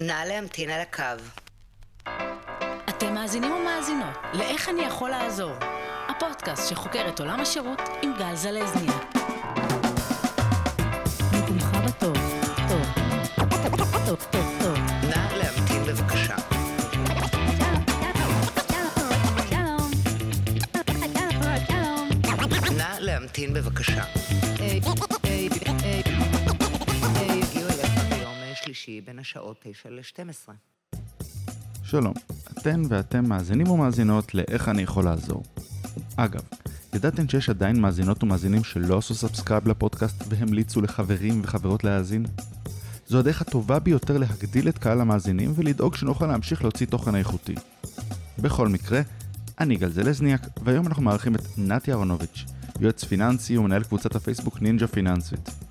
נא להמתין על הקו. אתם מאזינים ומאזינות ל"איך אני יכול לעזור", הפודקאסט שחוקר את עולם השירות עם גל זלזניה. בטוב, טוב, טוב, טוב, טוב. נא להמתין בבקשה. נא להמתין בבקשה. שלישי בין השעות 9 ל-12. שלום, אתן ואתם מאזינים ומאזינות ל"איך אני יכול לעזור". אגב, ידעתם שיש עדיין מאזינות ומאזינים שלא עשו subscribe לפודקאסט והמליצו לחברים וחברות להאזין? זו הדרך הטובה ביותר להגדיל את קהל המאזינים ולדאוג שנוכל להמשיך להוציא תוכן איכותי. בכל מקרה, אני גל זלזניאק, והיום אנחנו מארחים את נתי אהרונוביץ', יועץ פיננסי ומנהל קבוצת הפייסבוק נינג'ה פיננסית.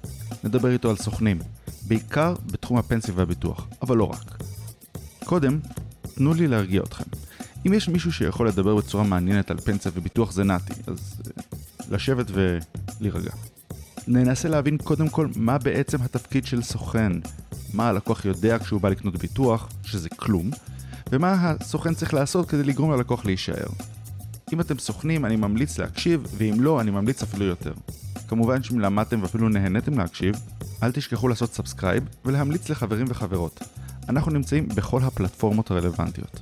נדבר איתו על סוכנים, בעיקר בתחום הפנסיה והביטוח, אבל לא רק. קודם, תנו לי להרגיע אתכם. אם יש מישהו שיכול לדבר בצורה מעניינת על פנסיה וביטוח זה נתי, אז אה, לשבת ולהירגע. ננסה להבין קודם כל מה בעצם התפקיד של סוכן, מה הלקוח יודע כשהוא בא לקנות ביטוח, שזה כלום, ומה הסוכן צריך לעשות כדי לגרום ללקוח להישאר. אם אתם סוכנים, אני ממליץ להקשיב, ואם לא, אני ממליץ אפילו יותר. כמובן שאם למדתם ואפילו נהניתם להקשיב, אל תשכחו לעשות subscribe ולהמליץ לחברים וחברות. אנחנו נמצאים בכל הפלטפורמות הרלוונטיות.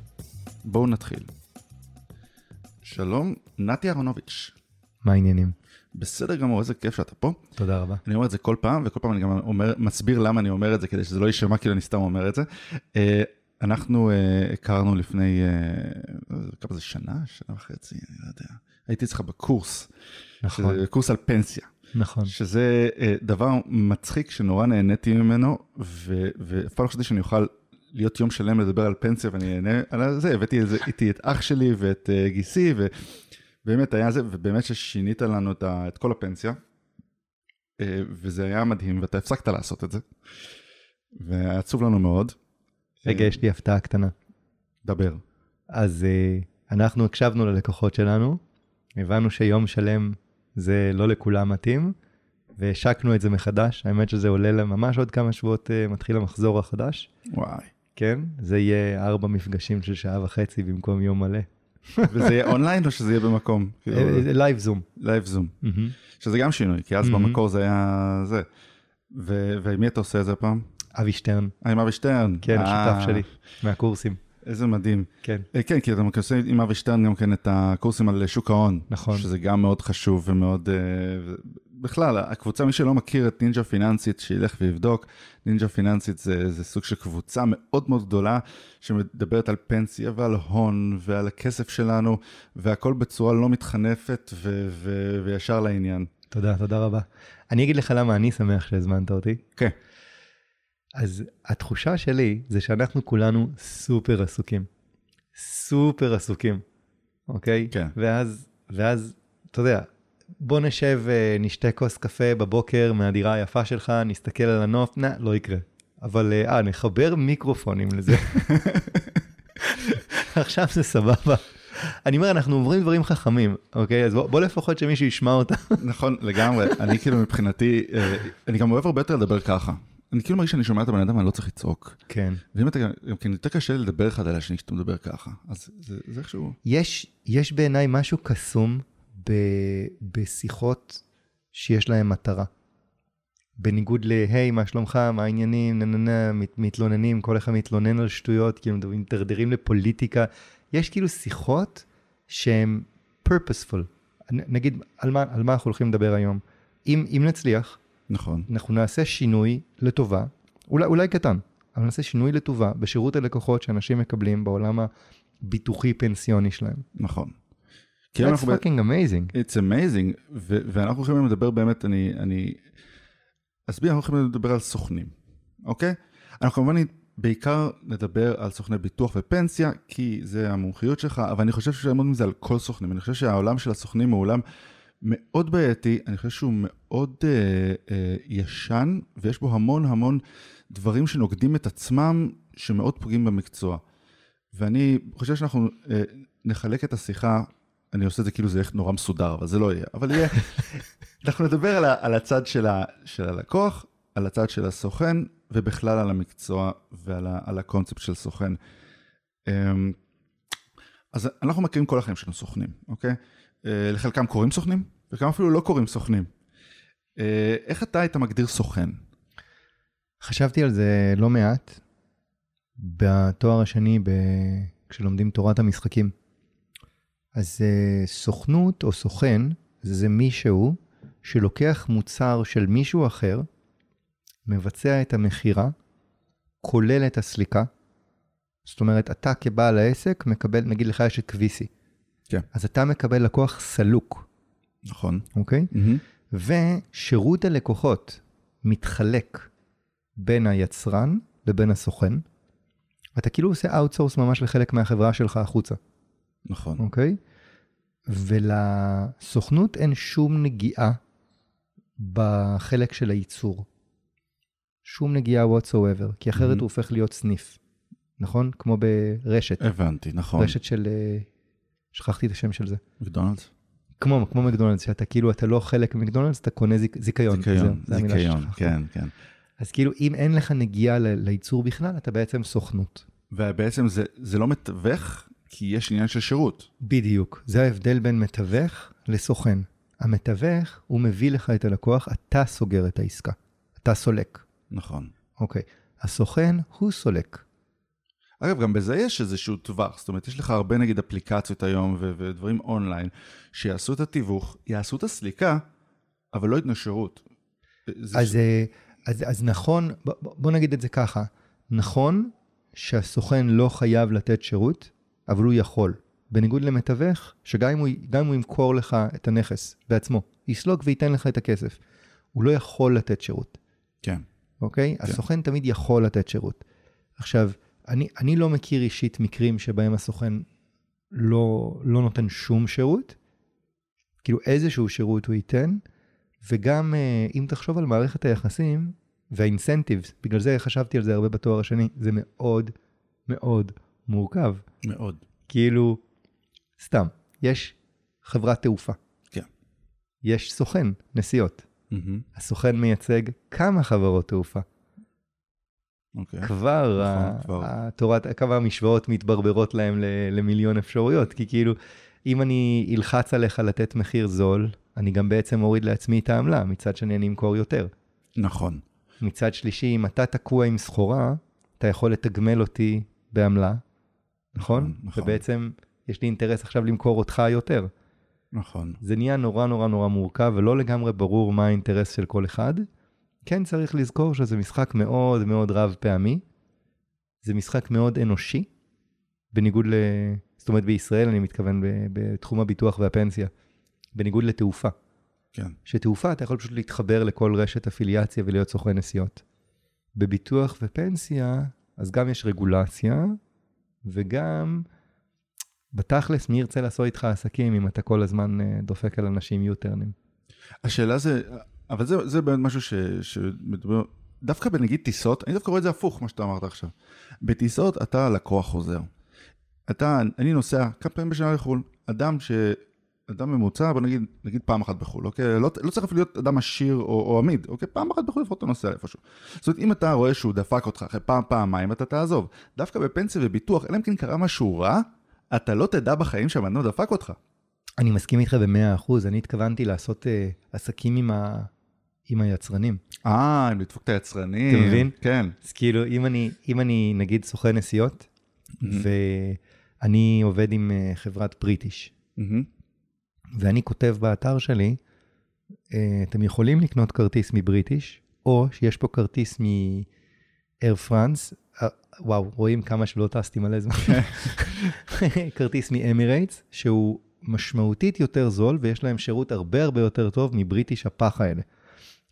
בואו נתחיל. שלום, נתי אהרונוביץ'. מה העניינים? בסדר גמור, איזה כיף שאתה פה. תודה רבה. אני אומר את זה כל פעם, וכל פעם אני גם אומר, מסביר למה אני אומר את זה, כדי שזה לא יישמע כאילו אני סתם אומר את זה. אה, אנחנו אה, הכרנו לפני, אה, כמה זה, שנה? שנה וחצי? אני לא יודע. הייתי אצלך בקורס. נכון. קורס על פנסיה. נכון. שזה אה, דבר מצחיק שנורא נהניתי ממנו, ואף פעם לא חשבתי שאני אוכל להיות יום שלם לדבר על פנסיה ואני אהנה על זה, הבאתי איזה- איתי את אח שלי ואת אה, גיסי, ובאמת היה זה, ובאמת ששינית לנו את, ה- את כל הפנסיה, אה, וזה היה מדהים, ואתה הפסקת לעשות את זה, והיה עצוב לנו מאוד. רגע, יש לי הפתעה קטנה. דבר. אז אנחנו הקשבנו ללקוחות שלנו, הבנו שיום שלם זה לא לכולם מתאים, והשקנו את זה מחדש. האמת שזה עולה לה ממש עוד כמה שבועות, אה, מתחיל המחזור החדש. וואי. כן? זה יהיה ארבע מפגשים של שעה וחצי במקום יום מלא. וזה יהיה אונליין או שזה יהיה במקום? כאילו, live זום. live זום. שזה גם שינוי, כי אז. במקור זה היה זה. ו- ועם מי אתה עושה את זה הפעם? אבי שטרן, אה, עם אבי שטרן. כן, אה, השותף שלי, מהקורסים. איזה מדהים. כן. אה, כן, כי אתה עושה עם אבי שטרן גם כן את הקורסים על שוק ההון. נכון. שזה גם מאוד חשוב ומאוד... אה, בכלל, הקבוצה, מי שלא מכיר את נינג'ה פיננסית, שילך ויבדוק. נינג'ה פיננסית זה, זה סוג של קבוצה מאוד מאוד גדולה, שמדברת על פנסיה ועל הון ועל הכסף שלנו, והכל בצורה לא מתחנפת ו- ו- וישר לעניין. תודה, תודה רבה. אני אגיד לך למה אני שמח שהזמנת אותי. כן. אז התחושה שלי זה שאנחנו כולנו סופר עסוקים. סופר עסוקים, אוקיי? כן. ואז, ואז, אתה יודע, בוא נשב, אה, נשתה כוס קפה בבוקר מהדירה היפה שלך, נסתכל על הנוף, נא, לא יקרה. אבל, אה, אה, נחבר מיקרופונים לזה. עכשיו זה סבבה. אני אומר, אנחנו אומרים דברים חכמים, אוקיי? אז בוא, בוא לפחות שמישהו ישמע אותם. נכון, לגמרי. אני כאילו מבחינתי, אה, אני גם אוהב הרבה יותר לדבר ככה. אני כאילו מרגיש שאני שומע את הבן אדם, אני לא צריך לצעוק. כן. ואם אתה, גם כן יותר קשה לדבר אחד על השני כשאתה מדבר ככה. אז זה, זה איכשהו... יש, יש בעיניי משהו קסום ב, בשיחות שיש להן מטרה. בניגוד ל-היי, מה שלומך, מה העניינים, נה נה נה, מת, מתלוננים, כל אחד מתלונן על שטויות, כאילו מתדרדרים לפוליטיקה. יש כאילו שיחות שהן purposeful. נגיד, על מה, על מה אנחנו הולכים לדבר היום? אם, אם נצליח, נכון. אנחנו נעשה שינוי לטובה, אולי, אולי קטן, אבל נעשה שינוי לטובה בשירות הלקוחות שאנשים מקבלים בעולם הביטוחי פנסיוני שלהם. נכון. That's אנחנו fucking amazing. It's amazing, ו- ואנחנו הולכים לדבר באמת, אני, אני אסביר, אנחנו הולכים לדבר על סוכנים, אוקיי? אנחנו כמובן בעיקר נדבר על סוכני ביטוח ופנסיה, כי זה המומחיות שלך, אבל אני חושב שללמוד מזה על כל סוכנים. אני חושב שהעולם של הסוכנים הוא עולם מאוד בעייתי, אני חושב שהוא מאוד אה, אה, ישן, ויש בו המון המון דברים שנוגדים את עצמם, שמאוד פוגעים במקצוע. ואני חושב שאנחנו אה, נחלק את השיחה, אני עושה את זה כאילו זה איך נורא מסודר, אבל זה לא יהיה, אבל יהיה. אנחנו נדבר על, ה, על הצד של, ה, של הלקוח, על הצד של הסוכן, ובכלל על המקצוע ועל ה, על הקונספט של סוכן. אמ, אז אנחנו מכירים כל החיים שלנו סוכנים, אוקיי? אה, לחלקם קוראים סוכנים, וחלקם אפילו לא קוראים סוכנים. אה, איך אתה היית מגדיר סוכן? חשבתי על זה לא מעט בתואר השני ב... כשלומדים תורת המשחקים. אז uh, סוכנות או סוכן זה מישהו שלוקח מוצר של מישהו אחר, מבצע את המכירה, כולל את הסליקה. זאת אומרת, אתה כבעל העסק מקבל, נגיד לך יש את כביסי. כן. אז אתה מקבל לקוח סלוק, נכון. אוקיי? Mm-hmm. ושירות הלקוחות מתחלק בין היצרן לבין הסוכן. אתה כאילו עושה outsource ממש לחלק מהחברה שלך החוצה, נכון. אוקיי? ולסוכנות אין שום נגיעה בחלק של הייצור. שום נגיעה whatsoever, כי אחרת Mhm. הוא הופך להיות סניף, נכון? כמו ברשת, הבנתי, נכון. רשת של... שכחתי את השם של זה. מקדונלדס? כמו, כמו מקדונלדס, שאתה כאילו, אתה לא חלק ממקדונלדס, אתה קונה זיק, זיכיון. זיכיון, זה זיכיון. כן, כן. אז כאילו, אם אין לך נגיעה לייצור בכלל, אתה בעצם סוכנות. ובעצם זה, זה לא מתווך, כי יש עניין של שירות. בדיוק. זה ההבדל בין מתווך לסוכן. המתווך, הוא מביא לך את הלקוח, אתה סוגר את העסקה. אתה סולק. נכון. אוקיי. הסוכן הוא סולק. אגב, גם בזה יש איזשהו טווח, זאת אומרת, יש לך הרבה נגיד אפליקציות היום ו- ודברים אונליין, שיעשו את התיווך, יעשו את הסליקה, אבל לא ייתנו שירות. אז, ש- אה, אז, אז נכון, ב- ב- בוא נגיד את זה ככה, נכון שהסוכן לא חייב לתת שירות, אבל הוא יכול. בניגוד למתווך, שגם אם הוא, אם הוא ימכור לך את הנכס בעצמו, יסלוק וייתן לך את הכסף, הוא לא יכול לתת שירות, כן, אוקיי? כן. הסוכן תמיד יכול לתת שירות. עכשיו, אני, אני לא מכיר אישית מקרים שבהם הסוכן לא, לא נותן שום שירות, כאילו איזשהו שירות הוא ייתן, וגם אה, אם תחשוב על מערכת היחסים והאינסנטיבס, בגלל זה חשבתי על זה הרבה בתואר השני, זה מאוד מאוד מורכב. מאוד. כאילו, סתם, יש חברת תעופה. כן. יש סוכן נסיעות. מהמם, הסוכן מייצג כמה חברות תעופה. אוקיי. כבר, נכון, ה- כבר. התורת, כמה המשוואות מתברברות להם ל- למיליון אפשרויות, כי כאילו, אם אני אלחץ עליך לתת מחיר זול, אני גם בעצם אוריד לעצמי את העמלה, מצד שני אני אמכור יותר. נכון. מצד שלישי, אם אתה תקוע עם סחורה, אתה יכול לתגמל אותי בעמלה, נכון? נכון, נכון. ובעצם יש לי אינטרס עכשיו למכור אותך יותר. נכון. זה נהיה נורא נורא נורא מורכב ולא לגמרי ברור מה האינטרס של כל אחד. כן צריך לזכור שזה משחק מאוד מאוד רב פעמי. זה משחק מאוד אנושי, בניגוד ל... זאת אומרת בישראל אני מתכוון בתחום הביטוח והפנסיה, בניגוד לתעופה. כן. שתעופה אתה יכול פשוט להתחבר לכל רשת אפיליאציה ולהיות סוכן נסיעות. בביטוח ופנסיה, אז גם יש רגולציה, וגם בתכלס מי ירצה לעשות איתך עסקים אם אתה כל הזמן אה, דופק על אנשים יוטרנים. השאלה זה, אבל זה, זה באמת משהו ש, שמדבר, דווקא בנגיד טיסות, אני דווקא רואה את זה הפוך, מה שאתה אמרת עכשיו. בטיסות אתה לקוח חוזר. אתה, אני נוסע כמה פעמים בשנה לחו"ל, אדם ש... אדם ממוצע, בוא נגיד, נגיד פעם אחת בחו"ל, אוקיי? לא, לא צריך אפילו להיות אדם עשיר או, או עמיד, אוקיי? פעם אחת בחו"ל לפחות אתה נוסע איפשהו. זאת אומרת, אם אתה רואה שהוא דפק אותך אחרי פעם, פעמיים, אתה תעזוב. דווקא בפנסיה וביטוח, אלא אם כן קרה משהו רע, אתה לא תדע בחיים שהבן אדם דפק אותך. אני מסכים איתך במאה אחוז, אני התכוונתי לעשות אה, עסקים עם, ה... עם היצרנים. אה, אם לדפוק את היצרנים. אתה מבין? כן. אז כאילו, אם אני, אם אני נגיד סוכן נסיעות, ואני עובד עם אה, חברת בריטיש, מהמם. ואני כותב באתר שלי, אה, אתם יכולים לקנות כרטיס מבריטיש, או שיש פה כרטיס מ-Air France, אה, וואו, רואים כמה שלא טסתי מלא זמן. כרטיס מאמירייטס, שהוא משמעותית יותר זול, ויש להם שירות הרבה הרבה יותר טוב מבריטיש הפח האלה.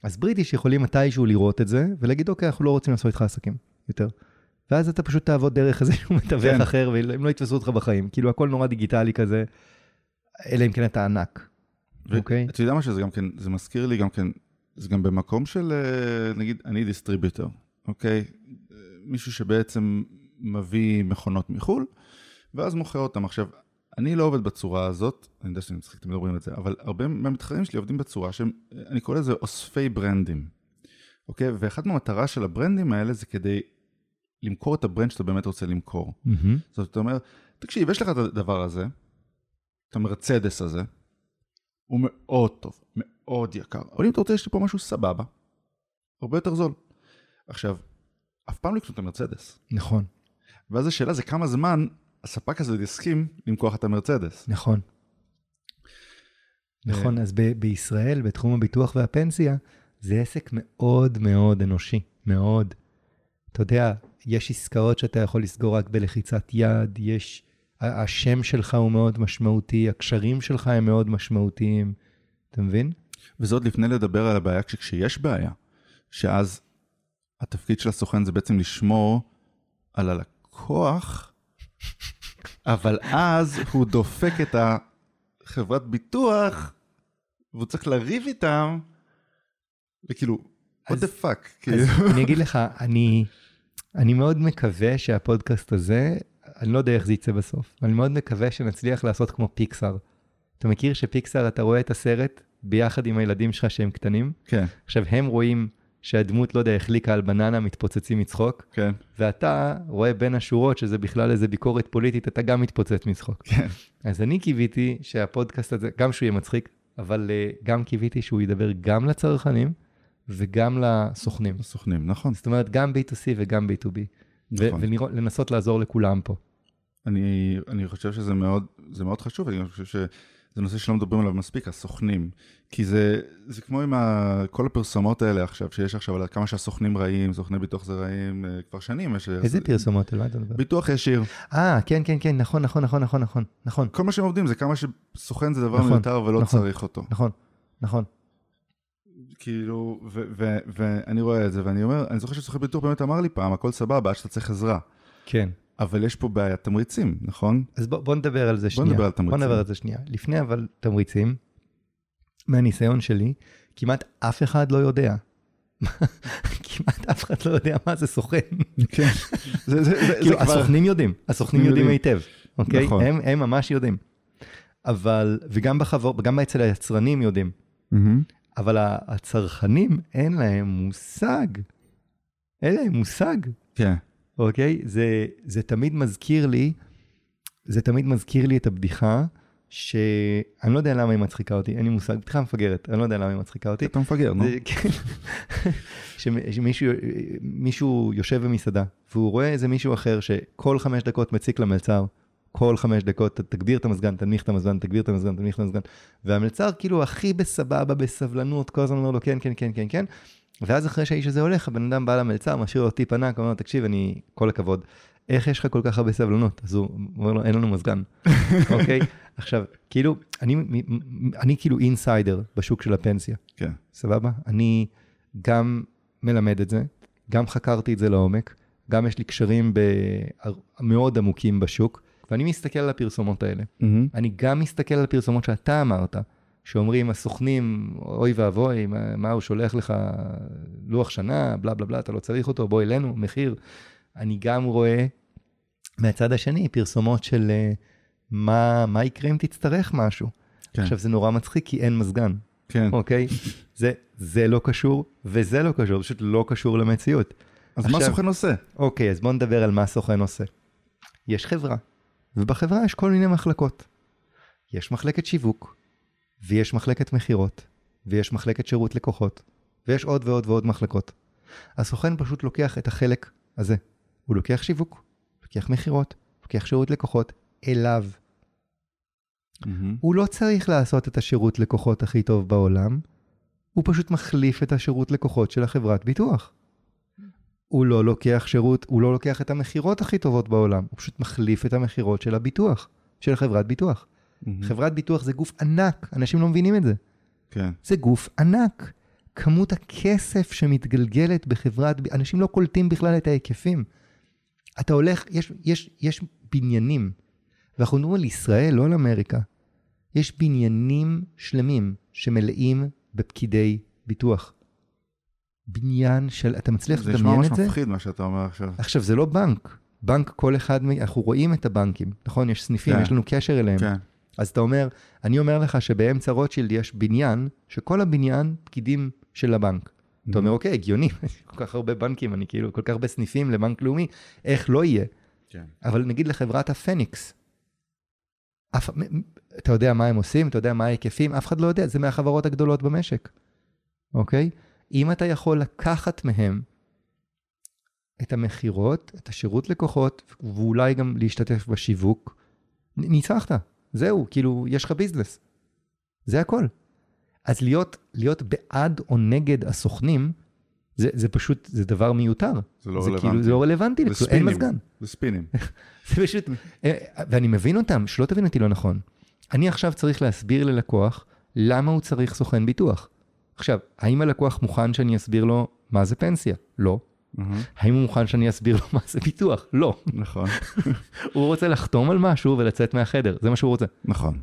אז בריטיש יכולים מתישהו לראות את זה, ולהגיד, אוקיי, אנחנו לא רוצים לעשות איתך עסקים יותר. ואז אתה פשוט תעבוד דרך איזשהו מתווך כן. אחר, והם לא יתפסו אותך בחיים. כאילו, הכל נורא דיגיטלי כזה, אלא אם כן אתה ענק. אוקיי? אתה יודע מה שזה גם כן, זה מזכיר לי גם כן, זה גם במקום של, אה, נגיד, אני דיסטריביוטור, אוקיי? מישהו שבעצם מביא מכונות מחו"ל, ואז מוכר אותם. עכשיו, אני לא עובד בצורה הזאת, אני יודע שאני מצחיק, אתם מדברים את זה, אבל הרבה מהמתחרים שלי עובדים בצורה שהם, אני קורא לזה אוספי ברנדים. אוקיי? ואחת מהמטרה של הברנדים האלה זה כדי למכור את ה brand שאתה באמת רוצה למכור. מהמם. זאת אומרת, תקשיב, יש לך את הדבר הזה, את המרצדס הזה, הוא מאוד טוב, מאוד יקר, אבל אם אתה רוצה, יש לי פה משהו סבבה, הרבה יותר זול. עכשיו, אף פעם לא יקנו את המרצדס. נכון, ואז השאלה זה כמה זמן הספק הזה למכור לך את המרצדס. נכון. נכון, אז ב- בישראל, בתחום הביטוח והפנסיה, זה עסק מאוד מאוד אנושי, מאוד. אתה יודע, יש עסקאות שאתה יכול לסגור רק בלחיצת יד, יש... השם שלך הוא מאוד משמעותי, הקשרים שלך הם מאוד משמעותיים, אתה מבין? וזה עוד לפני לדבר על הבעיה כשיש בעיה, שאז התפקיד של הסוכן זה בעצם לשמור על הלקוח, אבל אז הוא דופק את החברת ביטוח, והוא צריך לריב איתם, וכאילו, what the fuck, אז כאילו, אני אגיד לך, אני, אני מאוד מקווה שהפודקאסט הזה, אני לא יודע איך זה יצא בסוף, אבל אני מאוד מקווה שנצליח לעשות כמו פיקסאר. אתה מכיר שפיקסאר, אתה רואה את הסרט ביחד עם הילדים שלך שהם קטנים, כן, עכשיו הם רואים שהדמות, לא יודע, החליקה על בננה, מתפוצצים מצחוק, כן, ואתה רואה בין השורות שזה בכלל איזה ביקורת פוליטית, אתה גם מתפוצץ מצחוק. כן, אז אני קיוויתי שהפודקאסט הזה, גם שהוא יהיה מצחיק, אבל uh, גם קיוויתי שהוא ידבר גם לצרכנים וגם לסוכנים. הסוכנים, נכון. זאת אומרת, גם B2C וגם B2B. נכון. ולנסות לעזור לכולם פה. אני, אני חושב שזה מאוד, מאוד חשוב, אני חושב שזה נושא שלא מדברים עליו מספיק, הסוכנים. כי זה, זה כמו עם ה, כל הפרסומות האלה עכשיו, שיש עכשיו על כמה שהסוכנים רעים, סוכני ביטוח זה רעים, אה, כבר שנים יש... איזה פרסומות? על מה אתה מדבר? ביטוח ישיר. אה, כן, כן, כן, נכון, נכון, נכון, נכון, נכון, נכון, כל מה שהם עובדים זה כמה שסוכן זה דבר נכון, מיותר ולא נכון. צריך אותו. נכון, נכון. כאילו, ואני רואה את זה, ואני אומר, אני זוכר שסוכן ביטוח באמת אמר לי פעם, הכל סבבה, עד שאתה צריך עזרה. כן. אבל יש פה בעיית תמריצים, נכון? אז בוא, בוא נדבר על זה בוא שנייה. נדבר על תמריצים. בוא נדבר על זה שנייה. לפני אבל תמריצים, מהניסיון שלי, כמעט אף אחד לא יודע. כמעט אף אחד לא יודע מה זה סוכן. כן. זה, זה, זה, זה כאילו, כבר... הסוכנים יודעים, הסוכנים יודעים. היטב, אוקיי? נכון. הם, הם ממש יודעים. אבל, וגם בחבור, גם אצל היצרנים יודעים. אבל הצרכנים, אין להם מושג. אין להם מושג, כן. אוקיי? זה, זה תמיד מזכיר לי, זה תמיד מזכיר לי את הבדיחה, שאני לא יודע למה היא מצחיקה אותי, אין לי מושג, בדיחה מפגרת, אני לא יודע למה היא מצחיקה אותי. אתה מפגר, נו. שמישהו מישהו יושב במסעדה, והוא רואה איזה מישהו אחר שכל חמש דקות מציק למלצר, כל חמש דקות, תגביר את המזגן, תנמיך את המזגן, תגביר את המזגן, תנמיך את המזגן, והמלצר כאילו הכי בסבבה, בסבלנות, כל הזמן אומר לו כן, כן, כן, כן, כן, ואז אחרי שהאיש הזה הולך, הבן אדם בא למלצר, משאיר לו טיפ ענק, אומר לו, תקשיב, אני, כל הכבוד, איך יש לך כל כך הרבה סבלנות? אז הוא אומר לו, אין לנו מזגן, אוקיי? עכשיו, כאילו, אני, אני כאילו אינסיידר בשוק של הפנסיה. כן. סבבה? אני גם מלמד את זה, גם חקרתי את זה לעומק, גם יש לי קשרים ב- מאוד עמוקים בשוק, ואני מסתכל על הפרסומות האלה. מהמם. אני גם מסתכל על הפרסומות שאתה אמרת, שאומרים הסוכנים, אוי ואבוי, מה, מה הוא שולח לך לוח שנה, בלה בלה בלה, אתה לא צריך אותו, בוא אלינו, מחיר. אני גם רואה מהצד השני פרסומות של אה, מה, מה יקרה אם תצטרך משהו. כן. עכשיו זה נורא מצחיק כי אין מזגן. כן. אוקיי? זה, זה לא קשור, וזה לא קשור, פשוט לא קשור למציאות. אז מה עכשיו- סוכן עושה? אוקיי, אז בואו נדבר על מה סוכן עושה. יש חברה, ובחברה יש כל מיני מחלקות. יש מחלקת שיווק, ויש מחלקת מכירות, ויש מחלקת שירות לקוחות, ויש עוד ועוד ועוד מחלקות. הסוכן פשוט לוקח את החלק הזה. הוא לוקח שיווק, לוקח מכירות, לוקח שירות לקוחות, אליו. מהמם. הוא לא צריך לעשות את השירות לקוחות הכי טוב בעולם, הוא פשוט מחליף את השירות לקוחות של החברת ביטוח. הוא לא לוקח שירות, הוא לא לוקח את המכירות הכי טובות בעולם, הוא פשוט מחליף את המכירות של הביטוח, של חברת ביטוח. מהמם. חברת ביטוח זה גוף ענק, אנשים לא מבינים את זה. כן. זה גוף ענק. כמות הכסף שמתגלגלת בחברת, אנשים לא קולטים בכלל את ההיקפים. אתה הולך, יש, יש, יש בניינים, ואנחנו מדברים על ישראל, לא על אמריקה. יש בניינים שלמים שמלאים בפקידי ביטוח. בניין של, אתה מצליח זה נשמע לדמיין ממש את זה? מפחיד מה שאתה אומר עכשיו. עכשיו, זה לא בנק. בנק כל אחד, אנחנו רואים את הבנקים, נכון? יש סניפים, כן. יש לנו קשר אליהם. כן. אז אתה אומר, אני אומר לך שבאמצע רוטשילד יש בניין, שכל הבניין פקידים של הבנק. אתה אומר, אוקיי, הגיוני, כל כך הרבה בנקים, אני כאילו, כל כך הרבה סניפים לבנק לאומי, איך לא יהיה? כן. אבל נגיד לחברת הפניקס, אף, אתה יודע מה הם עושים, אתה יודע מה ההיקפים, אף אחד לא יודע, זה מהחברות הגדולות במשק, אוקיי? אם אתה יכול לקחת מהם את המכירות, את השירות לקוחות, ואולי גם להשתתף בשיווק, ניצחת, זהו, כאילו, יש לך ביזנס. זה הכל. אז להיות, להיות בעד או נגד הסוכנים, זה, זה פשוט, זה דבר מיותר. זה לא זה כאילו, רלוונטי. זה לא רלוונטי, זה לכלום, אין ספינים. מזגן. זה ספינים. זה פשוט, אה, ואני מבין אותם, שלא תבין אותי לא נכון. אני עכשיו צריך להסביר ללקוח למה הוא צריך סוכן ביטוח. עכשיו, האם הלקוח מוכן שאני אסביר לו מה זה פנסיה? לא. מהמם. האם הוא מוכן שאני אסביר לו מה זה ביטוח? לא. נכון, הוא רוצה לחתום על משהו ולצאת מהחדר, זה מה שהוא רוצה. נכון.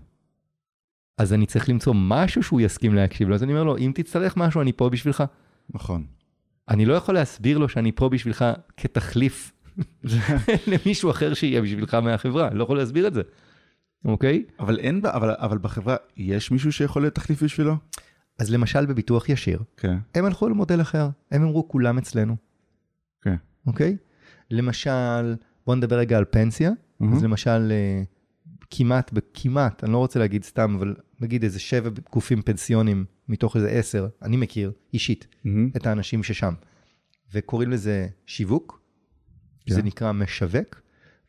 אז אני צריך למצוא משהו שהוא יסכים להקשיב לו, אז אני אומר לו, אם תצטרך משהו, אני פה בשבילך. נכון. אני לא יכול להסביר לו שאני פה בשבילך כתחליף למישהו אחר שיהיה בשבילך מהחברה, לא יכול להסביר את זה, אוקיי? אבל אין, אבל, אבל בחברה, יש מישהו שיכול להיות תחליף בשבילו? אז למשל בביטוח ישיר, כן. הם הלכו למודל אחר, הם אמרו כולם אצלנו, כן. אוקיי? למשל, בוא נדבר רגע על פנסיה, אז למשל, אה, כמעט, כמעט, אני לא רוצה להגיד סתם, אבל נגיד איזה שבע גופים פנסיונים מתוך איזה עשר, אני מכיר אישית מהמם. את האנשים ששם, וקוראים לזה שיווק, כן. זה נקרא משווק,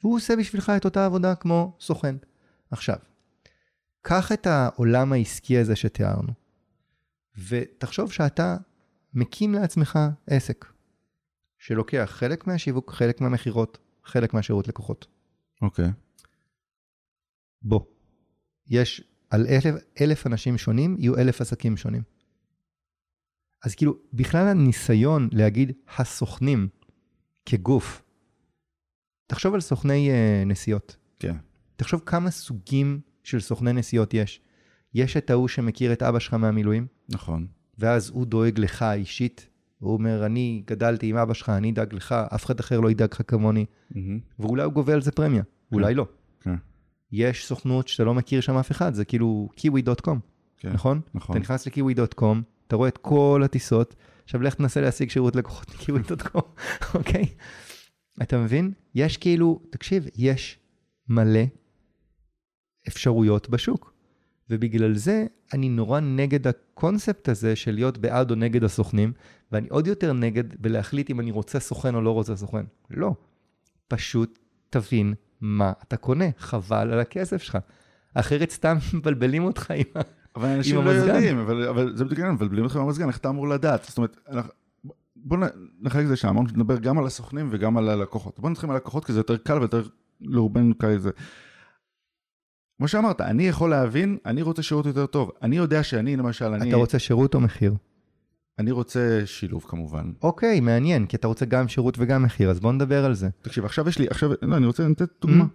והוא עושה בשבילך את אותה עבודה כמו סוכן. עכשיו, קח את העולם העסקי הזה שתיארנו, ותחשוב שאתה מקים לעצמך עסק, שלוקח חלק מהשיווק, חלק מהמכירות, חלק מהשירות לקוחות. אוקיי. בוא, יש על אלף, אלף אנשים שונים, יהיו אלף עסקים שונים. אז כאילו, בכלל הניסיון להגיד הסוכנים כגוף, תחשוב על סוכני uh, נסיעות. כן. תחשוב כמה סוגים של סוכני נסיעות יש. יש את ההוא שמכיר את אבא שלך מהמילואים, נכון. ואז הוא דואג לך אישית. הוא אומר, אני גדלתי עם אבא שלך, אני אדאג לך, אף אחד אחר לא ידאג לך כמוני. מהמם. ואולי הוא גובה על זה פרמיה, אולי לא. כן. יש סוכנות שאתה לא מכיר שם אף אחד, זה כאילו kiwi.com, כן. נכון? נכון. אתה נכנס ל-kiwi.com, אתה רואה את כל הטיסות, עכשיו לך תנסה להשיג שירות לקוחות מ-kiwi.com, אוקיי? אתה מבין? יש כאילו, תקשיב, יש מלא אפשרויות בשוק. ובגלל זה אני נורא נגד הקונספט הזה של להיות בעד או נגד הסוכנים, ואני עוד יותר נגד בלהחליט אם אני רוצה סוכן או לא רוצה סוכן. לא. פשוט תבין מה אתה קונה, חבל על הכסף שלך. אחרת סתם מבלבלים אותך עם ה... אבל אנשים עם לא המזגן. יודעים, אבל, אבל זה בדיוק העניין, מבלבלים אותך במזגן, איך אתה אמור לדעת? זאת אומרת, אנחנו- בוא נ- נחלק את זה שם, שנדבר גם על הסוכנים וגם על הלקוחות. בוא נתחיל עם הלקוחות, כי זה יותר קל ויותר לרובנו קל זה. כמו שאמרת, אני יכול להבין, אני רוצה שירות יותר טוב. אני יודע שאני, למשל, אני, אתה רוצה שירות או מחיר? אני רוצה שילוב כמובן. אוקיי, מעניין, כי אתה רוצה גם שירות וגם מחיר, אז בוא נדבר על זה. תקשיב, עכשיו יש לי, עכשיו, לא, אני רוצה לתת דוגמה.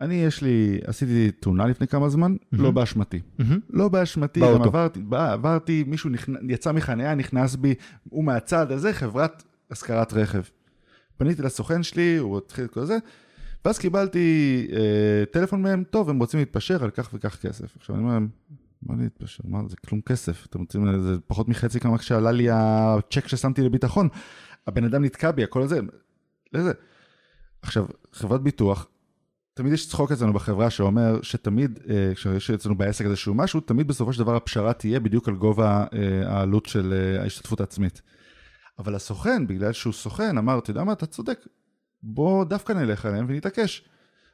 אני, יש לי, עשיתי תאונה לפני כמה זמן, לא באשמתי. מהמם. לא באשמתי, באוטו. גם עברתי, בא, עברתי, מישהו נכנ... יצא מחניה, נכנס בי, הוא מהצד הזה, חברת השכרת רכב. פניתי לסוכן שלי, הוא התחיל את כל זה, ואז קיבלתי אה, טלפון מהם, טוב, הם רוצים להתפשר על כך וכך כסף. עכשיו אני אומר להם, מה להתפשר? מה, זה כלום כסף. אתם רוצים, זה פחות מחצי כמה שעלה לי הצ'ק ששמתי לביטחון. הבן אדם נתקע בי, הכל הזה. לזה. עכשיו, חברת ביטוח, תמיד יש צחוק אצלנו בחברה שאומר שתמיד, אה, כשיש אצלנו בעסק איזשהו משהו, תמיד בסופו של דבר הפשרה תהיה בדיוק על גובה אה, העלות של אה, ההשתתפות העצמית. אבל הסוכן, בגלל שהוא סוכן, אמר, אתה יודע מה, אתה צודק, בוא דווקא נלך עליהם ונתעקש.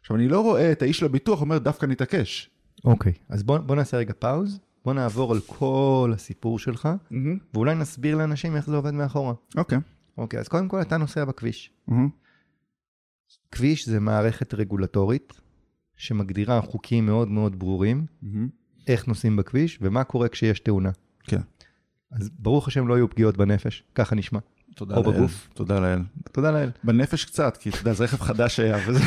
עכשיו, אני לא רואה את האיש לביטוח אומר, דווקא נתעקש. אוקיי, אז בוא, בוא נעשה רגע פאוז, בוא נעבור על כל הסיפור שלך, ואולי נסביר לאנשים איך זה עובד מאחורה. אוקיי. אוקיי, אז קודם כל אתה נוסע בכביש. מהמם. כביש זה מערכת רגולטורית שמגדירה חוקים מאוד מאוד ברורים, מהמם. איך נוסעים בכביש ומה קורה כשיש תאונה. כן. אז ברוך השם לא יהיו פגיעות בנפש, ככה נשמע. תודה או לאל. בגוף. תודה לאל. תודה לאל. בנפש קצת, כי אתה יודע, זה רכב חדש היה, וזה...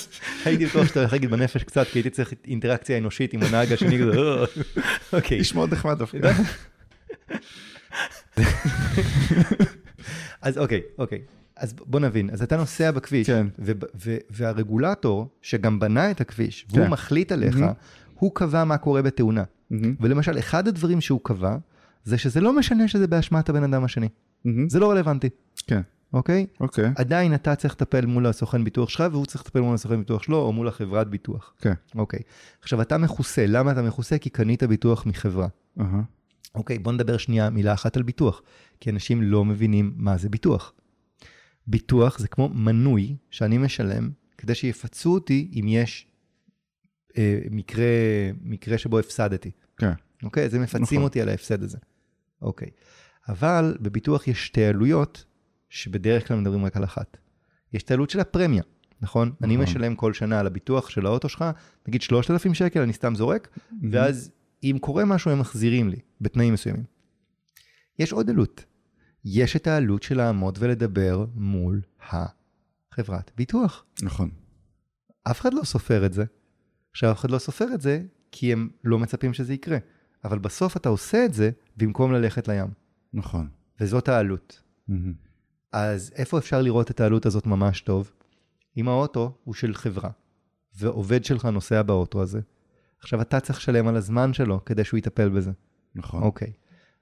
הייתי בטוח שאתה הולך להגיד בנפש קצת, כי הייתי צריך אינטראקציה אנושית עם הנהג השני, כזה, "אה." אוקיי. איש מאוד נחמד דווקא. אז אוקיי, אוקיי. אז בוא נבין, אז אתה נוסע בכביש, כן. וב- ו- והרגולטור שגם בנה את הכביש, והוא כן. מחליט עליך, מהמם. הוא קבע מה קורה בתאונה. מהמם. ולמשל, אחד הדברים שהוא קבע, זה שזה לא משנה שזה באשמת הבן אדם השני. מהמם. זה לא רלוונטי, כן, אוקיי? אוקיי. עדיין אתה צריך לטפל מול הסוכן ביטוח שלך, והוא צריך לטפל מול הסוכן ביטוח שלו, או מול החברת ביטוח. כן. אוקיי. עכשיו, אתה מכוסה. למה אתה מכוסה? כי קנית ביטוח מחברה. אהה. אוקיי, בוא נדבר שנייה מילה אחת על ביטוח, כי אנשים לא מבינים מה זה ביטוח. ביטוח זה כמו מנוי שאני משלם כדי שיפצו אותי אם יש אה, מקרה, מקרה שבו הפסדתי. כן. אוקיי? אז הם מפצים נכון. אותי על ההפסד הזה. אוקיי. אבל בביטוח יש שתי עלויות, שבדרך כלל מדברים רק על אחת. יש את העלות של הפרמיה, נכון? אני נכון. משלם כל שנה על הביטוח של האוטו שלך, נגיד 3,000 שקל, אני סתם זורק, ואז אם קורה משהו הם מחזירים לי, בתנאים מסוימים. יש עוד עלות. יש את העלות של לעמוד ולדבר מול החברת ביטוח. נכון. אף אחד לא סופר את זה. עכשיו, אף אחד לא סופר את זה, כי הם לא מצפים שזה יקרה. אבל בסוף אתה עושה את זה במקום ללכת לים. נכון. וזאת העלות. מהמם. אז איפה אפשר לראות את העלות הזאת ממש טוב? אם האוטו הוא של חברה, ועובד שלך נוסע באוטו הזה, עכשיו אתה צריך לשלם על הזמן שלו כדי שהוא יטפל בזה. נכון. אוקיי.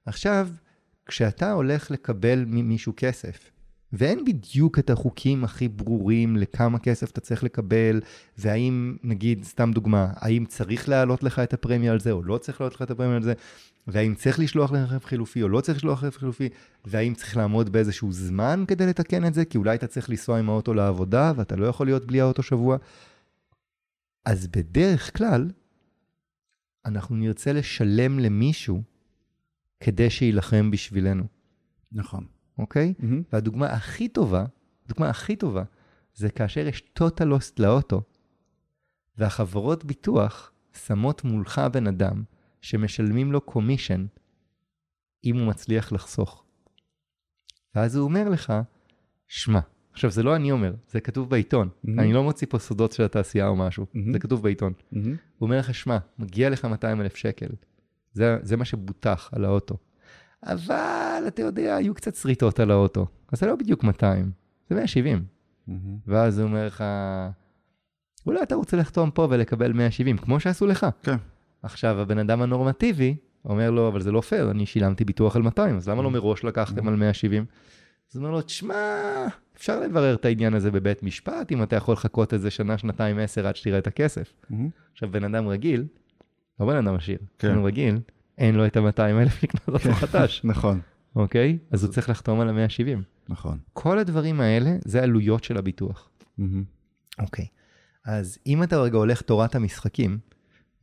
עכשיו, כשאתה הולך לקבל ממישהו כסף, ואין בדיוק את החוקים הכי ברורים לכמה כסף אתה צריך לקבל, והאם, נגיד, סתם דוגמה, האם צריך להעלות לך את הפרמיה על זה, או לא צריך להעלות לך את הפרמיה על זה, והאם צריך לשלוח לך רכב חילופי, או לא צריך לשלוח רכב חילופי, והאם צריך לעמוד באיזשהו זמן כדי לתקן את זה, כי אולי אתה צריך לנסוע עם האוטו לעבודה, ואתה לא יכול להיות בלי האוטו שבוע. אז בדרך כלל, אנחנו נרצה לשלם למישהו כדי שיילחם בשבילנו, נכון. אוקיי? מהמם. והדוגמה הכי טובה, הדוגמה הכי טובה, זה כאשר יש total loss לאוטו, והחברות ביטוח שמות מולך בן אדם שמשלמים לו קומישן אם הוא מצליח לחסוך. ואז הוא אומר לך, שמע, עכשיו זה לא אני אומר, זה כתוב בעיתון. Mhm. אני לא מוציא פה סודות של התעשייה או משהו, Mhm. זה כתוב בעיתון. מהמם. הוא אומר לך, שמע, מגיע לך 200 אלף שקל. זה, זה מה שבוטח על האוטו. אבל אתה יודע, היו קצת שריטות על האוטו. אז זה לא בדיוק 200, זה 170. מהמם. ואז הוא אומר לך, אולי אתה רוצה לחתום פה ולקבל 170, כמו שעשו לך. כן. עכשיו, הבן אדם הנורמטיבי אומר לו, אבל זה לא פייר, אני שילמתי ביטוח על 200, אז למה לא מראש לקחתם על 170? אז הוא אומר לו, תשמע, אפשר לברר את העניין הזה בבית משפט, אם אתה יכול לחכות איזה שנה, שנתיים, עשר, עד שתראה את הכסף. מהמם. עכשיו, בן אדם רגיל, לא בן אדם עשיר, כן. בן אדם רגיל, אין לו את ה-200 אלף לקנות אותו חדש, נכון. אוקיי? אז הוא צריך לחתום על ה-170. נכון. כל הדברים האלה זה עלויות של הביטוח. מהמם. אוקיי. אז אם אתה רגע הולך תורת המשחקים,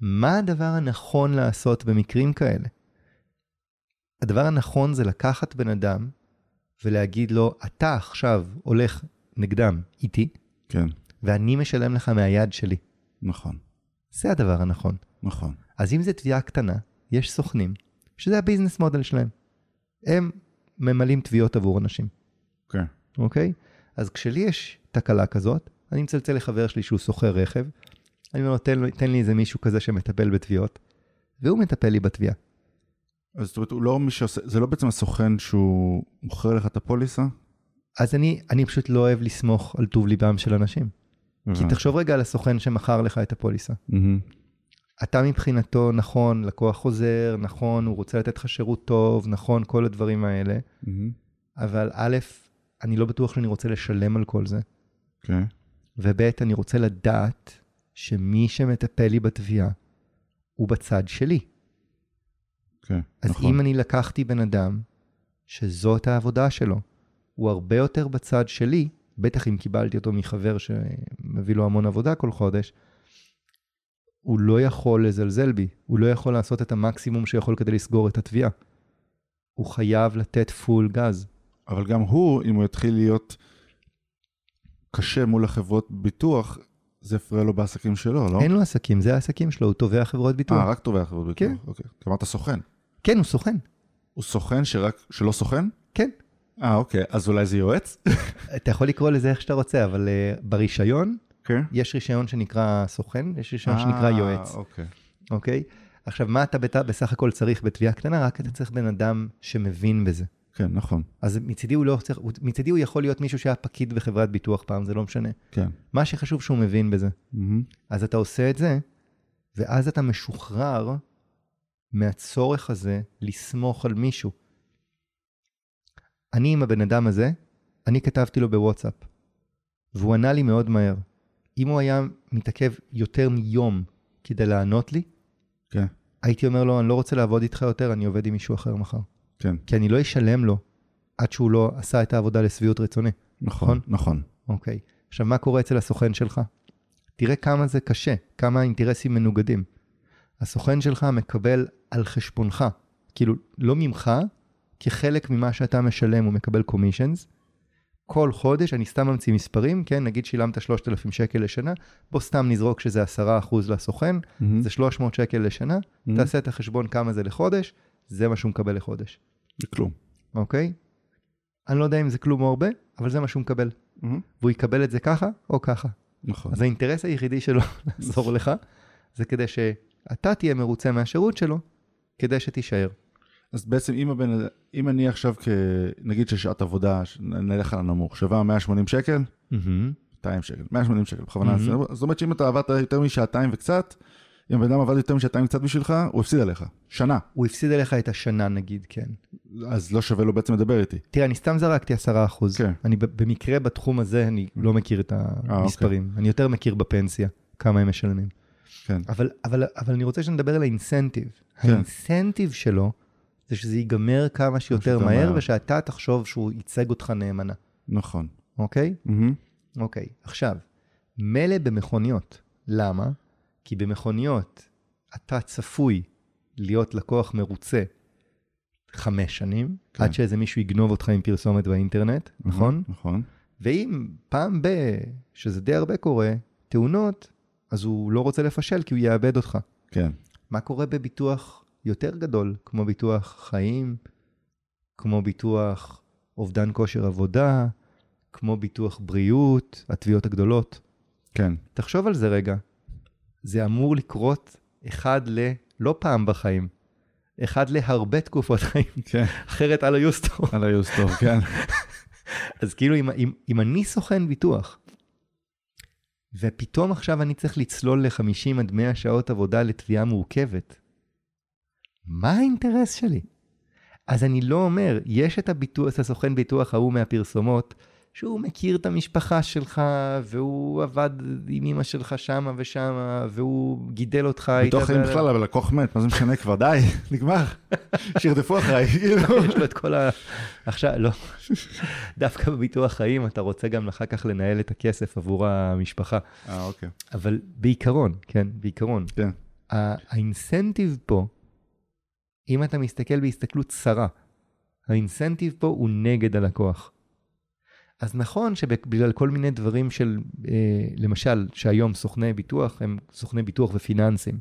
מה הדבר הנכון לעשות במקרים כאלה? הדבר הנכון זה לקחת בן אדם ולהגיד לו, אתה עכשיו הולך נגדם איתי, כן. ואני משלם לך מהיד שלי. נכון. זה הדבר הנכון. נכון. אז אם זו תביעה קטנה, יש סוכנים, שזה הביזנס מודל שלהם. הם ממלאים תביעות עבור אנשים, כן. אוקיי? אז כשלי יש תקלה כזאת, אני מצלצל לחבר שלי שהוא שוכר רכב, אני אומר לו, תן, תן לי איזה מישהו כזה שמטפל בתביעות, והוא מטפל לי בתביעה. אז זאת אומרת, הוא לא מי שעושה, זה לא בעצם הסוכן שהוא מוכר לך את הפוליסה? אז אני, אני פשוט לא אוהב לסמוך על טוב ליבם של אנשים. כי. תחשוב רגע על הסוכן שמכר לך את הפוליסה. אתה מבחינתו, נכון, לקוח חוזר, נכון, הוא רוצה לתת לך שירות טוב, נכון, כל הדברים האלה. אבל א', אני לא בטוח שאני רוצה לשלם על כל זה, כן. וב', אני רוצה לדעת שמי שמטפל לי בתביעה הוא בצד שלי. כן. אז נכון. אם אני לקחתי בן אדם שזאת העבודה שלו, הוא הרבה יותר בצד שלי, בטח אם קיבלתי אותו מחבר שמביא לו המון עבודה כל חודש, הוא לא יכול לזלזל בי, הוא לא יכול לעשות את המקסימום שיכול כדי לסגור את התביעה. הוא חייב לתת פול גז. אבל גם הוא, אם הוא יתחיל להיות קשה מול החברות ביטוח, זה יפריע לו בעסקים שלו, לא? אין לו עסקים, זה העסקים שלו, הוא תובע חברות ביטוח. אה, רק תובע חברות ביטוח. כן. אוקיי. אמרת סוכן. כן, הוא סוכן. הוא סוכן שרק, שלא סוכן? כן. אה, אוקיי. אז אולי זה יועץ? אתה יכול לקרוא לזה איך שאתה רוצה, אבל uh, ברישיון, כן. יש רישיון שנקרא סוכן, יש רישיון שנקרא יועץ. אוקיי. אוקיי? עכשיו, מה אתה בת- בסך הכל צריך בתביעה קטנה? רק אתה צריך בן אדם שמבין בזה. כן, נכון. אז מצידי הוא לא צריך, הוא- מצידי הוא יכול להיות מישהו שהיה פקיד בחברת ביטוח פעם, זה לא משנה. כן. מה שחשוב שהוא מבין בזה. מהמם. אז אתה עושה את זה, ואז אתה משוחרר מהצורך הזה לסמוך על מישהו. אני עם הבן אדם הזה, אני כתבתי לו בוואטסאפ, והוא ענה לי מאוד מהר. אם הוא היה מתעכב יותר מיום כדי לענות לי, כן, הייתי אומר לו, אני לא רוצה לעבוד איתך יותר, אני עובד עם מישהו אחר מחר. כן. כי אני לא אשלם לו עד שהוא לא עשה את העבודה לשביעות רצוני. נכון, נכון. אוקיי. עכשיו, מה קורה אצל הסוכן שלך? תראה כמה זה קשה, כמה האינטרסים מנוגדים. הסוכן שלך מקבל על חשבונך, כאילו, לא ממך, כחלק ממה שאתה משלם הוא מקבל קומישנס. כל חודש, אני סתם ממציא מספרים, כן, נגיד שילמת 3,000 שקל לשנה, בוא סתם נזרוק שזה 10% לסוכן, מהמם. זה 300 שקל לשנה, מהמם. תעשה את החשבון כמה זה לחודש, זה מה שהוא מקבל לחודש, זה כלום. אוקיי? אני לא יודע אם זה כלום או הרבה, אבל זה מה שהוא מקבל. מהמם. והוא יקבל את זה ככה או ככה. נכון. אז האינטרס היחידי שלו לעזור לך, זה כדי שאתה תהיה מרוצה מהשירות שלו, כדי שתישאר. אז בעצם אם הבן, אם אני עכשיו, כ... נגיד ששעת עבודה, נלך על הנמוך, שווה 180 שקל, 200 שקל, 180 שקל, בכוונה. מהמם. זאת אומרת שאם אתה עבדת יותר משעתיים וקצת, אם הבן אדם עבד יותר משעתיים וקצת בשבילך, הוא הפסיד עליך. שנה. הוא הפסיד עליך את השנה נגיד, כן. אז לא שווה לו בעצם לדבר איתי. תראה, אני סתם זרקתי 10 אחוז. כן. אני במקרה בתחום הזה, אני לא מכיר את המספרים. אני יותר מכיר בפנסיה, כמה הם משלמים. כן. אבל, אבל, אבל אני רוצה שנדבר על האינסנטיב. כן. האינסנטיב שלו, זה שזה ייגמר כמה שיותר מהר, מהר. ושאתה תחשוב שהוא ייצג אותך נאמנה, נכון. אוקיי? מהמם. אוקיי, עכשיו, מילא במכוניות. למה? כי במכוניות אתה צפוי להיות לקוח מרוצה חמש שנים, כן. עד שאיזה מישהו יגנוב אותך עם פרסומת באינטרנט, נכון? נכון. ואם פעם ב... שזה די הרבה קורה, תאונות, אז הוא לא רוצה לפשל כי הוא יאבד אותך. כן. מה קורה בביטוח יותר גדול, כמו ביטוח חיים, כמו ביטוח אובדן כושר עבודה, כמו ביטוח בריאות, התביעות הגדולות? כן. תחשוב על זה רגע. זה אמור לקרות אחד ל... לא פעם בחיים, אחד להרבה תקופות חיים, כן. אחרת על היוסטור. על היוסטור, כן. אז כאילו אם, אם, אם אני סוכן ביטוח, ופתאום עכשיו אני צריך לצלול ל-50 עד 100 שעות עבודה לתביעה מורכבת, מה האינטרס שלי? אז אני לא אומר, יש את הביטוח, את הסוכן ביטוח ההוא מהפרסומות, שהוא מכיר את המשפחה שלך, והוא עבד עם אמא שלך שמה ושמה, והוא גידל אותך. בתוך חיים בכלל, אבל לקוח מת, מה זה משנה כבר? די, נגמר. שירדפו אחריי, כאילו. יש לו את כל ה... עכשיו, לא. דווקא בביטוח חיים אתה רוצה גם אחר כך לנהל את הכסף עבור המשפחה. אה, אוקיי. אבל בעיקרון, כן, בעיקרון, כן. האינסנטיב פה, אם אתה מסתכל בהסתכלות צרה, האינסנטיב פה הוא נגד הלקוח. אז נכון שבגלל כל מיני דברים של, אה, למשל, שהיום סוכני ביטוח הם סוכני ביטוח ופיננסים.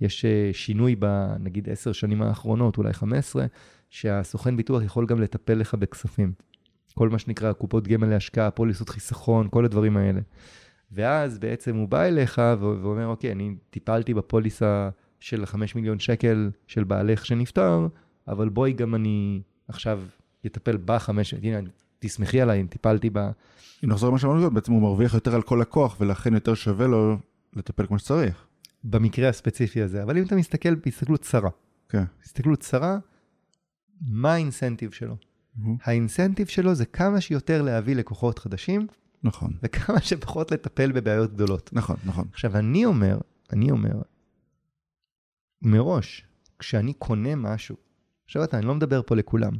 יש אה, שינוי בנגיד עשר שנים האחרונות, אולי 15, שהסוכן ביטוח יכול גם לטפל לך בכספים. כל מה שנקרא קופות גמל להשקעה, פוליסות חיסכון, כל הדברים האלה. ואז בעצם הוא בא אליך ואומר, אוקיי, אני טיפלתי בפוליסה של 5 מיליון שקל של בעלך שנפטר, אבל בואי גם אני עכשיו אטפל בחמש, הנה, תסמכי עליי אם טיפלתי ב... אם נחזור למה שאמרנו, בעצם הוא מרוויח יותר על כל לקוח, ולכן יותר שווה לו לטפל כמו שצריך. במקרה הספציפי הזה. אבל אם אתה מסתכל בהסתכלות צרה, כן. הסתכלות צרה, מה האינסנטיב שלו? מהמם. האינסנטיב שלו זה כמה שיותר להביא לקוחות חדשים, נכון. וכמה שפחות לטפל בבעיות גדולות. נכון, נכון. עכשיו, אני אומר, אני אומר, מראש, כשאני קונה משהו, עכשיו אתה, אני לא מדבר פה לכולם.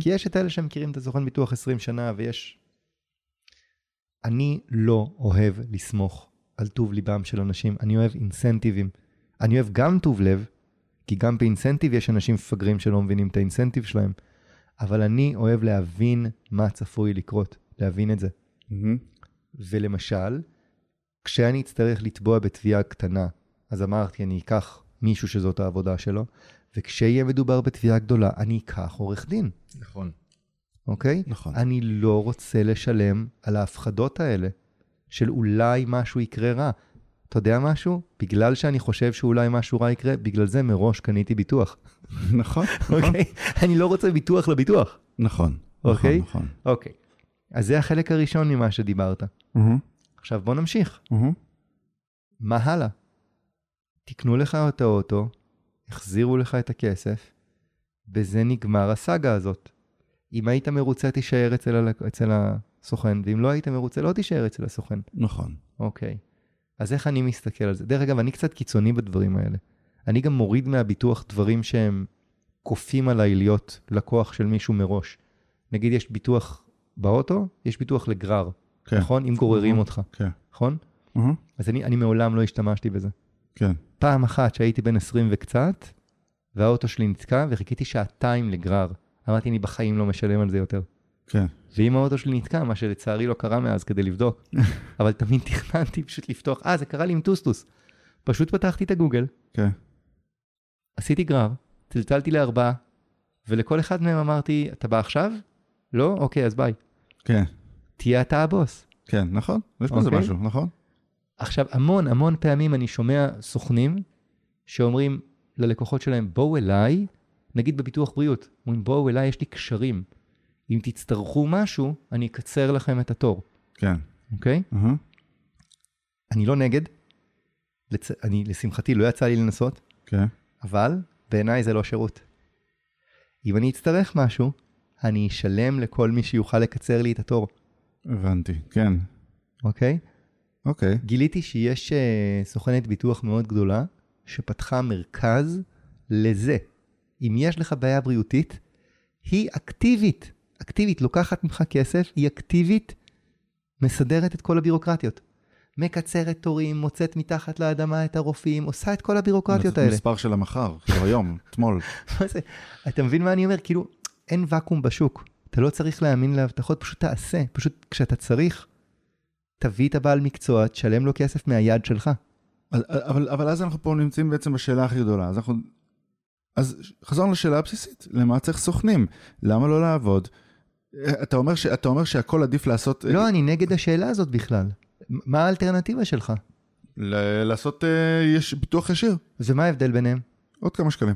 כי יש את אלה שמכירים את הסוכן ביטוח 20 שנה, ויש... אני לא אוהב לסמוך על טוב ליבם של אנשים, אני אוהב אינסנטיבים. אני אוהב גם טוב לב, כי גם באינסנטיב יש אנשים מפגרים שלא מבינים את האינסנטיב שלהם, אבל אני אוהב להבין מה צפוי לקרות, להבין את זה. מהמם. ולמשל, כשאני אצטרך לתבוע בתביעה קטנה, אז אמרתי, אני אקח מישהו שזאת העבודה שלו, וכשיהיה מדובר בתביעה גדולה, אני אקח עורך דין, נכון. אוקיי? נכון. אני לא רוצה לשלם על ההפחדות האלה של אולי משהו יקרה רע. אתה יודע משהו? בגלל שאני חושב שאולי משהו רע יקרה, בגלל זה מראש קניתי ביטוח, נכון. נכון. אוקיי? אני לא רוצה ביטוח לביטוח. נכון. אוקיי. נכון. אוקיי. אז זה החלק הראשון ממה שדיברת. עכשיו בוא נמשיך. מה הלאה? תקנו לך את האוטו, החזירו לך את הכסף, בזה נגמר הסאגה הזאת. אם היית מרוצה, תישאר אצל, הלק... אצל הסוכן, ואם לא היית מרוצה, לא תישאר אצל הסוכן. נכון. אוקיי. אז איך אני מסתכל על זה? דרך אגב, אני קצת קיצוני בדברים האלה. אני גם מוריד מהביטוח דברים שהם כופים עליי להיות לקוח של מישהו מראש. נגיד יש ביטוח באוטו, יש ביטוח לגרר, כן. נכון? אם גוררים. אותך, כן. נכון? אהה, אז אני, אני מעולם לא השתמשתי בזה. כן. פעם אחת שהייתי בן 20 וקצת, והאוטו שלי נתקע וחיכיתי שעתיים לגרר. אמרתי, אני בחיים לא משלם על זה יותר. כן. ואם האוטו שלי נתקע, מה שלצערי לא קרה מאז כדי לבדוק, אבל תמיד תכננתי פשוט לפתוח, אה, זה קרה לי עם טוסטוס. פשוט פתחתי את הגוגל, כן. עשיתי גרר, צלצלתי לארבעה, ולכל אחד מהם אמרתי, אתה בא עכשיו? לא? אוקיי, אז ביי. כן. תהיה אתה הבוס. כן, נכון. יש בזה אוקיי. משהו, נכון? עכשיו, המון המון פעמים אני שומע סוכנים שאומרים ללקוחות שלהם, בואו אליי, נגיד בביטוח בריאות, אומרים, בואו אליי, יש לי קשרים. אם תצטרכו משהו, אני אקצר לכם את התור, כן. אוקיי? אהה, אני לא נגד, לצ... אני, לשמחתי לא יצא לי לנסות, כן. אבל בעיניי זה לא שירות. אם אני אצטרך משהו, אני אשלם לכל מי שיוכל לקצר לי את התור, הבנתי. כן. אוקיי? אוקיי. גיליתי שיש uh, סוכנת ביטוח מאוד גדולה, שפתחה מרכז לזה. אם יש לך בעיה בריאותית, היא אקטיבית, אקטיבית, לוקחת ממך כסף, היא אקטיבית, מסדרת את כל הבירוקרטיות. מקצרת תורים, מוצאת מתחת לאדמה את הרופאים, עושה את כל הבירוקרטיות האלה. מספר של המחר, כאילו היום, אתמול. מה זה? אתה מבין מה אני אומר? כאילו, אין ואקום בשוק. אתה לא צריך להאמין להבטחות, פשוט תעשה. פשוט כשאתה צריך, תביא את הבעל מקצוע, תשלם לו כסף מהיד שלך. אבל, אבל, אבל אז אנחנו פה נמצאים בעצם בשאלה הכי גדולה. אז אנחנו... אז חזרנו לשאלה הבסיסית, למה צריך סוכנים? למה לא לעבוד? אתה אומר, ש... אתה אומר שהכל עדיף לעשות... לא, אני נגד השאלה הזאת בכלל. מה האלטרנטיבה שלך? ל... לעשות אה, יש... ביטוח ישיר, ומה ההבדל ביניהם? עוד כמה שקלים.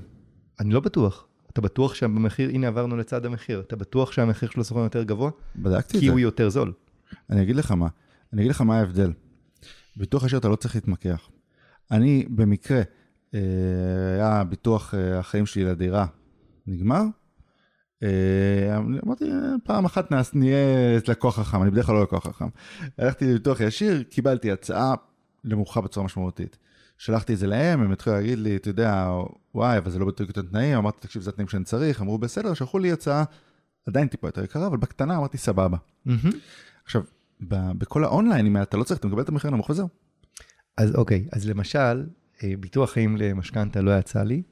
אני לא בטוח. אתה בטוח שבמחיר, הנה עברנו לצד המחיר, אתה בטוח שהמחיר של הסוכן יותר גבוה? בדקתי את כי זה. הוא יותר זול. אני אגיד לך מה, אני אגיד לך מה ההבדל. ביטוח ישיר אתה לא צריך להתמקח. אני במקרה, אה, היה ביטוח אה, החיים שלי לדירה, נגמר. אה, אמרתי, פעם אחת נעש, נהיה לקוח חכם, אני בדרך כלל לא לקוח חכם. הלכתי לביטוח ישיר, קיבלתי הצעה נמוכה בצורה משמעותית. שלחתי את זה להם, הם התחילו להגיד לי, אתה יודע, וואי, אבל זה לא בדיוק אותם תנאים, אמרתי, תקשיב, זה התנאים שאני צריך, אמרו, בסדר, שלחו לי הצעה עדיין טיפה יותר יקרה, אבל בקטנה אמרתי, סבבה. עכשיו, בכל האונליינים האלה אתה לא צריך, אתה מקבל את המחיר הנמוך וזהו. אז אוקיי, אז למשל, אה, ביטוח חיים למשכנתה לא יצא לי,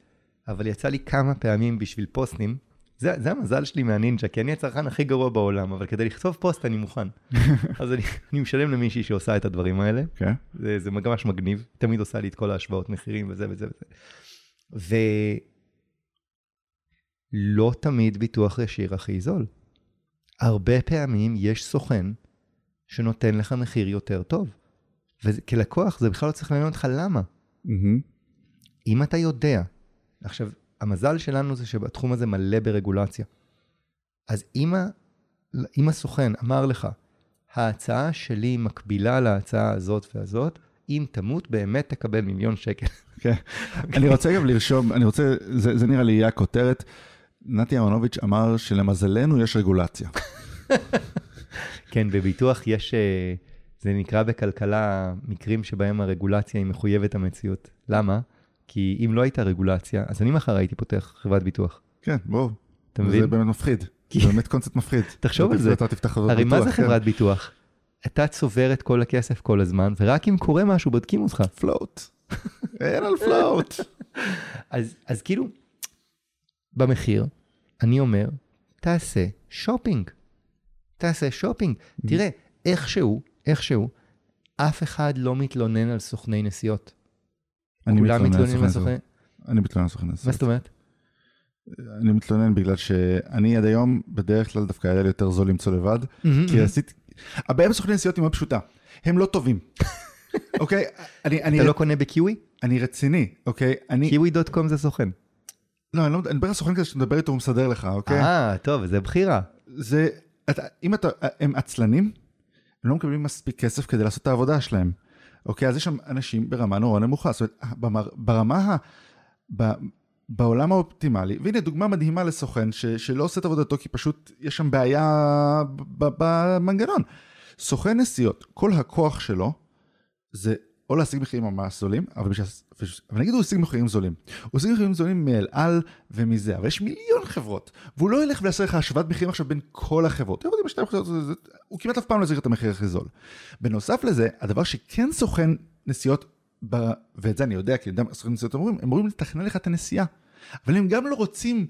אבל יצא לי כמה פעמים בשביל פוסטים. זה, זה המזל שלי מהנינג'ה, כי אני הצרכן הכי גרוע בעולם, אבל כדי לכתוב פוסט אני מוכן. אז אני, אני משלם למישהי שעושה את הדברים האלה, כן. זה, זה ממש מגניב, תמיד עושה לי את כל ההשוואות מחירים וזה וזה וזה. ולא תמיד ביטוח ישיר הכי זול. הרבה פעמים יש סוכן שנותן לך מחיר יותר טוב. וכלקוח זה בכלל לא צריך לעניין אותך למה. אם אתה יודע, עכשיו, המזל שלנו זה שבתחום הזה מלא ברגולציה. אז אם, ה, אם הסוכן אמר לך, ההצעה שלי מקבילה להצעה הזאת והזאת, אם תמות באמת תקבל מיליון שקל. כן. אני רוצה גם לרשום, אני רוצה, זה, זה נראה לי יהיה הכותרת. נתי אהרונוביץ' אמר שלמזלנו יש רגולציה. כן, בביטוח יש, אה, זה נקרא בכלכלה מקרים שבהם הרגולציה היא מחויבת המציאות. למה? כי אם לא הייתה רגולציה, אז אני מחר הייתי פותח חברת ביטוח. כן, בואו. אתה זה מבין? באמת מפחיד. זה באמת קונספט מפחיד. תחשוב על זה. אתה תפתח חברת הרי מה ביטוח, זה כן. חברת ביטוח? אתה צובר את כל הכסף כל הזמן, ורק אם קורה משהו בודקים אותך. פלוט. אין על פלוט. אז, אז כאילו, במחיר, אני אומר, תעשה שופינג. תעשה שופינג. תראה, איכשהו, איכשהו, אף אחד לא מתלונן על סוכני נסיעות. אני מתלונן על סוכני. נסיעות. אני מתלונן על סוכני מה נסיעות. זאת אומרת? אני מתלונן בגלל שאני עד היום, בדרך כלל דווקא היה לי יותר זול למצוא לבד. כי עשיתי... הבעיה בסוכני נסיעות היא מאוד פשוטה. הם לא טובים. אוקיי? אני- אתה לא קונה בקיווי? אני רציני, אוקיי? אני... קיווי.קום זה סוכן. לא, אני לא אני מדבר על סוכן כזה שאתה מדבר איתו, הוא מסדר לך, אוקיי? אה, טוב, זה בחירה. זה... אתה, אם אתה... הם עצלנים, הם לא מקבלים מספיק כסף כדי לעשות את העבודה שלהם. אוקיי? אז יש שם אנשים ברמה נורא נמוכה. זאת אומרת, ברמה ה... ב, בעולם האופטימלי, והנה דוגמה מדהימה לסוכן ש, שלא עושה את עבודתו כי פשוט יש שם בעיה במנגנון. סוכן נסיעות, כל הכוח שלו זה או להשיג מחירים ממש זולים, אבל, בשביל, נגיד הוא השיג מחירים זולים. הוא השיג מחירים זולים מאל על ומזה, אבל יש מיליון חברות, והוא לא ילך ויעשה לך השוואת מחירים עכשיו בין כל החברות. יודעים, שתי חברות, הוא כמעט אף פעם לא ישיג את המחיר הכי זול. בנוסף לזה, הדבר שכן סוכן נסיעות, ב... ואת זה אני יודע, כי אני יודע מה סוכן נסיעות אומרים, הם אומרים לתכנן לך את הנסיעה. אבל הם גם לא רוצים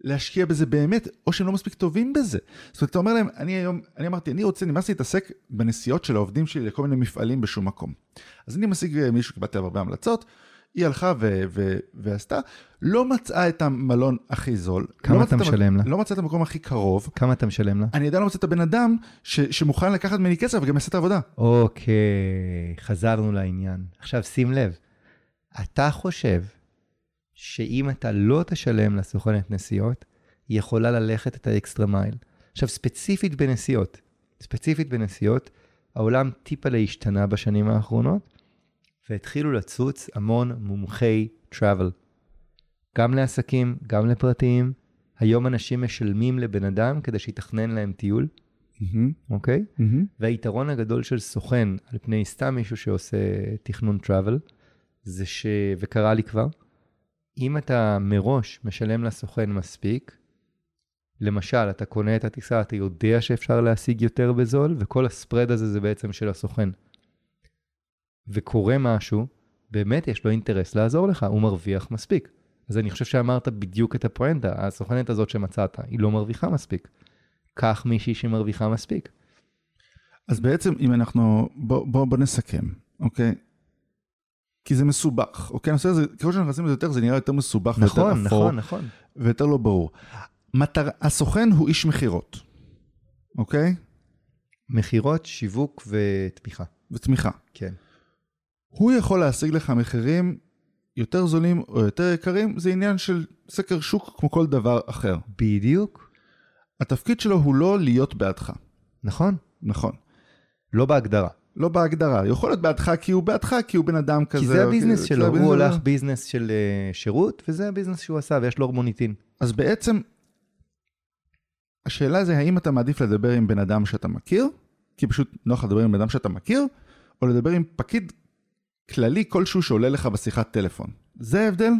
להשקיע בזה באמת, או שהם לא מספיק טובים בזה. זאת אומרת, אתה אומר להם, אני היום, אני אמרתי, אני רוצה, נמאס להתעסק בנסיעות של העובדים שלי לכל מיני מפעלים בשום מקום. אז אני משיג אה, מישהו, קיבלתי עליו הרבה המלצות, היא הלכה ו- ו- ועשתה, לא מצאה את המלון הכי זול. כמה לא אתה משלם לה? לא מצאה את המקום הכי קרוב. כמה אתה משלם לה? אני עדיין לא מוצא את הבן אדם ש- שמוכן לקחת ממני כסף וגם יעשה את העבודה. אוקיי, חזרנו לעניין. עכשיו שים לב, אתה חושב שאם אתה לא תשלם לסוכנת נסיעות, היא יכולה ללכת את האקסטרה מייל. עכשיו, ספציפית בנסיעות, ספציפית בנסיעות, העולם טיפה להשתנה בשנים האחרונות, והתחילו לצוץ המון מומחי travel. גם לעסקים, גם לפרטיים. היום אנשים משלמים לבן אדם כדי שיתכנן להם טיול, אוקיי? והיתרון הגדול של סוכן על פני סתם מישהו שעושה תכנון travel, זה ש... וקרה לי כבר, אם אתה מראש משלם לסוכן מספיק, למשל, אתה קונה את הטיסה, אתה יודע שאפשר להשיג יותר בזול, וכל הספרד הזה זה בעצם של הסוכן. וקורה משהו, באמת יש לו אינטרס לעזור לך, הוא מרוויח מספיק. אז אני חושב שאמרת בדיוק את הפואנטה, הסוכנת הזאת שמצאת, היא לא מרוויחה מספיק. קח מישהי שמרוויחה מספיק. אז בעצם אם אנחנו, בוא, בוא, בוא נסכם, אוקיי? כי זה מסובך, אוקיי? הנושא הזה, ככל שאנחנו נכנסים לזה יותר, זה נראה יותר מסובך ויותר נכון, אפור, נכון, נכון. ויותר לא ברור. מטר... הסוכן הוא איש מכירות, אוקיי? מכירות, שיווק ותמיכה. ותמיכה. כן. הוא יכול להשיג לך מחירים יותר זולים או יותר יקרים, זה עניין של סקר שוק כמו כל דבר אחר. בדיוק. התפקיד שלו הוא לא להיות בעדך, נכון. נכון. לא בהגדרה. לא בהגדרה, יכול להיות בעדך כי הוא בעדך, כי הוא בן אדם כזה. כי זה הביזנס שלו, הוא שלו. ביזנס של אה, שירות, וזה הביזנס שהוא עשה, ויש לו מוניטין. אז בעצם, השאלה זה האם אתה מעדיף לדבר עם בן אדם שאתה מכיר, כי פשוט נוח לדבר עם בן אדם שאתה מכיר, או לדבר עם פקיד כללי כלשהו שעולה לך בשיחת טלפון. זה ההבדל?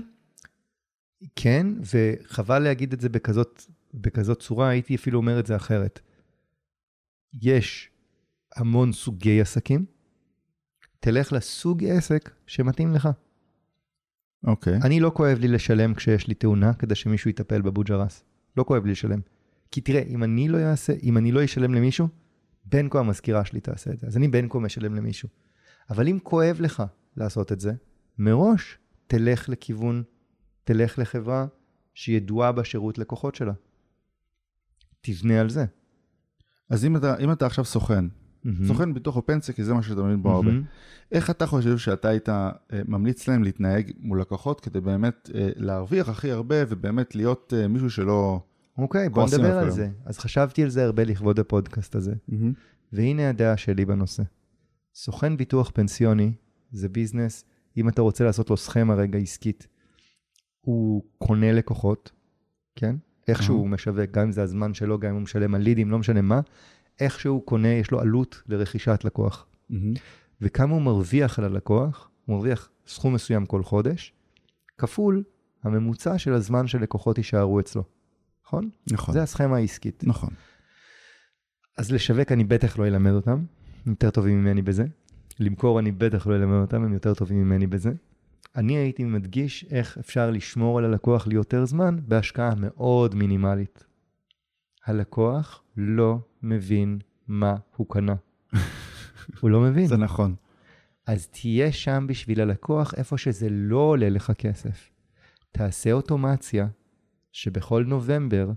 כן, וחבל להגיד את זה בכזאת, בכזאת צורה, הייתי אפילו אומר את זה אחרת. יש המון סוגי עסקים, תלך לסוג עסק שמתאים לך. אוקיי. אני לא כואב לי לשלם כשיש לי תאונה כדי שמישהו יטפל בבוג'רס. לא כואב לי לשלם. כי תראה, אם אני לא אעשה, אם אני לא אשלם למישהו, בנקו המזכירה שלי תעשה את זה. אז אני בנקו משלם למישהו. אבל אם כואב לך לעשות את זה, מראש תלך לכיוון, תלך לחברה שידועה בשירות לקוחות שלה. תבנה על זה. אז אם אתה, אם אתה עכשיו סוכן, סוכן ביטוח או פנסיה, כי זה מה שאתה מבין בו הרבה, מהמם. איך אתה חושב שאתה היית אה, ממליץ להם להתנהג מול לקוחות כדי באמת אה, להרוויח הכי הרבה ובאמת להיות אה, מישהו שלא... אוקיי, בוא נדבר על. זה. אז חשבתי על זה הרבה לכבוד הפודקאסט הזה. והנה הדעה שלי בנושא. סוכן ביטוח פנסיוני זה ביזנס, אם אתה רוצה לעשות לו סכמה רגע עסקית, הוא קונה לקוחות, כן? איכשהו אהה. הוא משווק, גם אם זה הזמן שלו, גם אם הוא משלם על לידים, לא משנה מה, איכשהו הוא קונה, יש לו עלות לרכישת לקוח. וכמה הוא מרוויח על הלקוח, הוא מרוויח סכום מסוים כל חודש, כפול הממוצע של הזמן שלקוחות יישארו אצלו, נכון? נכון, זה הסכמה העסקית. נכון. אז לשווק אני בטח לא אלמד אותם, הם יותר טובים ממני בזה. למכור אני בטח לא אלמד אותם, הם יותר טובים ממני בזה. אני הייתי מדגיש איך אפשר לשמור על הלקוח ליותר זמן בהשקעה מאוד מינימלית. הלקוח לא מבין מה הוא קנה. הוא לא מבין. זה נכון. אז תהיה שם בשביל הלקוח איפה שזה לא עולה לך כסף. תעשה אוטומציה שבכל נובמבר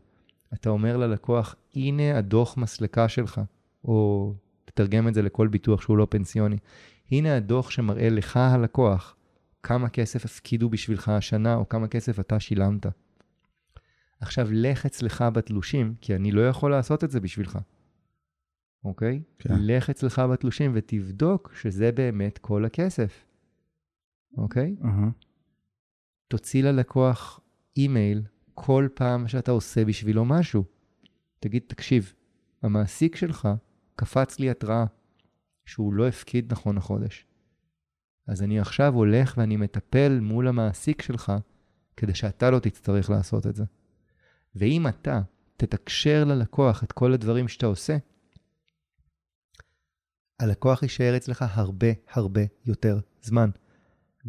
אתה אומר ללקוח, הנה הדוח מסלקה שלך, או תתרגם את זה לכל ביטוח שהוא לא פנסיוני. הנה הדוח שמראה לך הלקוח כמה כסף הפקידו בשבילך השנה, או כמה כסף אתה שילמת. עכשיו, לך אצלך בתלושים, כי אני לא יכול לעשות את זה בשבילך, אוקיי? כן. לך אצלך בתלושים ותבדוק שזה באמת כל הכסף, אוקיי? אהה. תוציא ללקוח אימייל כל פעם שאתה עושה בשבילו משהו. תגיד, תקשיב, המעסיק שלך קפץ לי התראה שהוא לא הפקיד נכון החודש. אז אני עכשיו הולך ואני מטפל מול המעסיק שלך כדי שאתה לא תצטרך לעשות את זה. ואם אתה תתקשר ללקוח את כל הדברים שאתה עושה, הלקוח יישאר אצלך הרבה הרבה יותר זמן.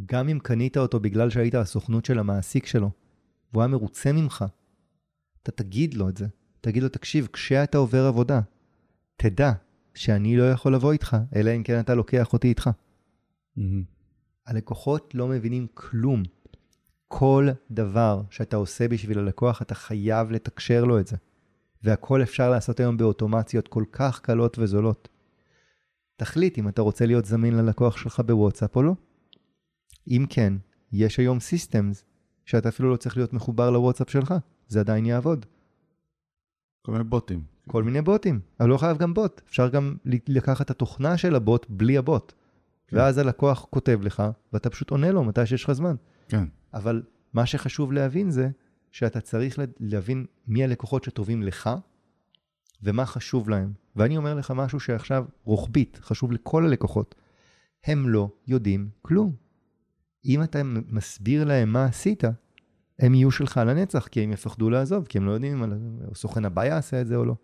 גם אם קנית אותו בגלל שהיית הסוכנות של המעסיק שלו, והוא היה מרוצה ממך, אתה תגיד לו את זה. תגיד לו, תקשיב, כשאתה עובר עבודה, תדע שאני לא יכול לבוא איתך, אלא אם כן אתה לוקח אותי איתך. הלקוחות לא מבינים כלום. כל דבר שאתה עושה בשביל הלקוח, אתה חייב לתקשר לו את זה. והכל אפשר לעשות היום באוטומציות כל כך קלות וזולות. תחליט אם אתה רוצה להיות זמין ללקוח שלך בוואטסאפ או לא. אם כן, יש היום סיסטמס שאתה אפילו לא צריך להיות מחובר לוואטסאפ שלך, זה עדיין יעבוד. כל מיני בוטים. כל מיני בוטים, אבל לא חייב גם בוט, אפשר גם לקחת את התוכנה של הבוט בלי הבוט. כן. ואז הלקוח כותב לך, ואתה פשוט עונה לו מתי שיש לך זמן. כן. אבל מה שחשוב להבין זה שאתה צריך להבין מי הלקוחות שטובים לך ומה חשוב להם. ואני אומר לך משהו שעכשיו רוחבית, חשוב לכל הלקוחות. הם לא יודעים כלום. אם אתה מסביר להם מה עשית, הם יהיו שלך לנצח, כי הם יפחדו לעזוב, כי הם לא יודעים אם הסוכן הבא יעשה את זה או לא.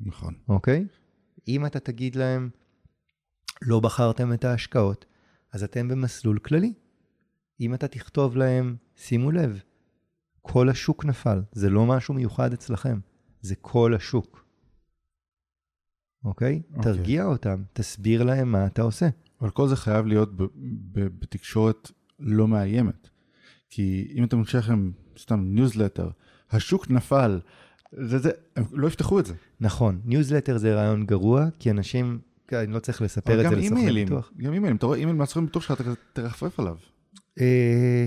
נכון. אוקיי? אם אתה תגיד להם, לא בחרתם את ההשקעות, אז אתם במסלול כללי. אם אתה תכתוב להם, שימו לב, כל השוק נפל, זה לא משהו מיוחד אצלכם, זה כל השוק. אוקיי? אוקיי. תרגיע אותם, תסביר להם מה אתה עושה. אבל כל זה חייב להיות ב- ב- בתקשורת לא מאיימת. כי אם אתה מרשה לכם סתם ניוזלטר, השוק נפל, זה זה, הם לא יפתחו את זה. נכון, ניוזלטר זה רעיון גרוע, כי אנשים, אני לא צריך לספר את זה לסוכני אימיילים, ביטוח. גם אימיילים, אתה רואה אימייל מהסוכן ביטוח שאתה כזה תרחפף עליו. אה,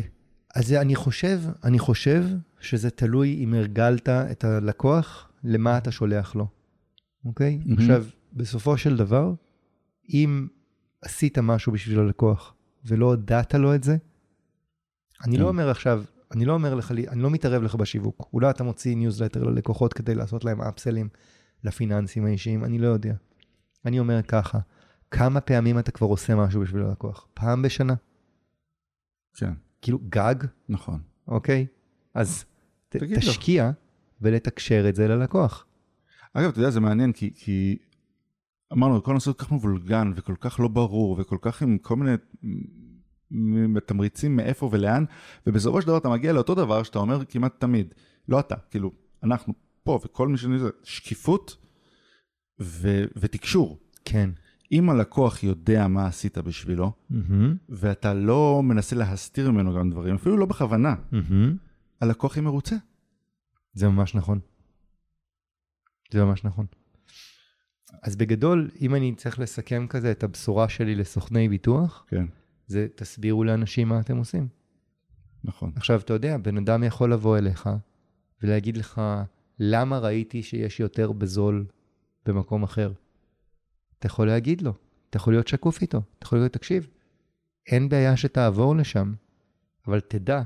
אז אני חושב, אני חושב שזה תלוי אם הרגלת את הלקוח למה אתה שולח לו, אוקיי? מהמם. עכשיו, בסופו של דבר, אם עשית משהו בשביל הלקוח ולא הודעת לו את זה, אני כן. לא אומר עכשיו, אני לא אומר לך, אני לא מתערב לך בשיווק. אולי אתה מוציא ניוזלטר ללקוחות כדי לעשות להם upsell ים לפיננסים האישיים, אני לא יודע. אני אומר ככה, כמה פעמים אתה כבר עושה משהו בשביל הלקוח? פעם בשנה? כן, כאילו גג, נכון. אוקיי? אז ת, לו. תשקיע ולתקשר את זה ללקוח. אגב, אתה יודע, זה מעניין, כי, כי אמרנו, כל הנושא כל כך מבולגן וכל כך לא ברור וכל כך עם כל מיני מ- תמריצים מאיפה ולאן, ובסופו של דבר אתה מגיע לאותו דבר שאתה אומר כמעט תמיד, לא אתה, כאילו, אנחנו פה וכל מי שזה, שקיפות ו- ותקשור. כן. אם הלקוח יודע מה עשית בשבילו, ואתה לא מנסה להסתיר ממנו גם דברים, אפילו לא בכוונה, הלקוח יהיה מרוצה. זה ממש נכון. זה ממש נכון. אז בגדול, אם אני צריך לסכם כזה את הבשורה שלי לסוכני ביטוח, כן, זה תסבירו לאנשים מה אתם עושים. נכון. עכשיו, אתה יודע, בן אדם יכול לבוא אליך ולהגיד לך, למה ראיתי שיש יותר בזול במקום אחר? אתה יכול להגיד לו, אתה יכול להיות שקוף איתו, אתה יכול להגיד, תקשיב, אין בעיה שתעבור לשם, אבל תדע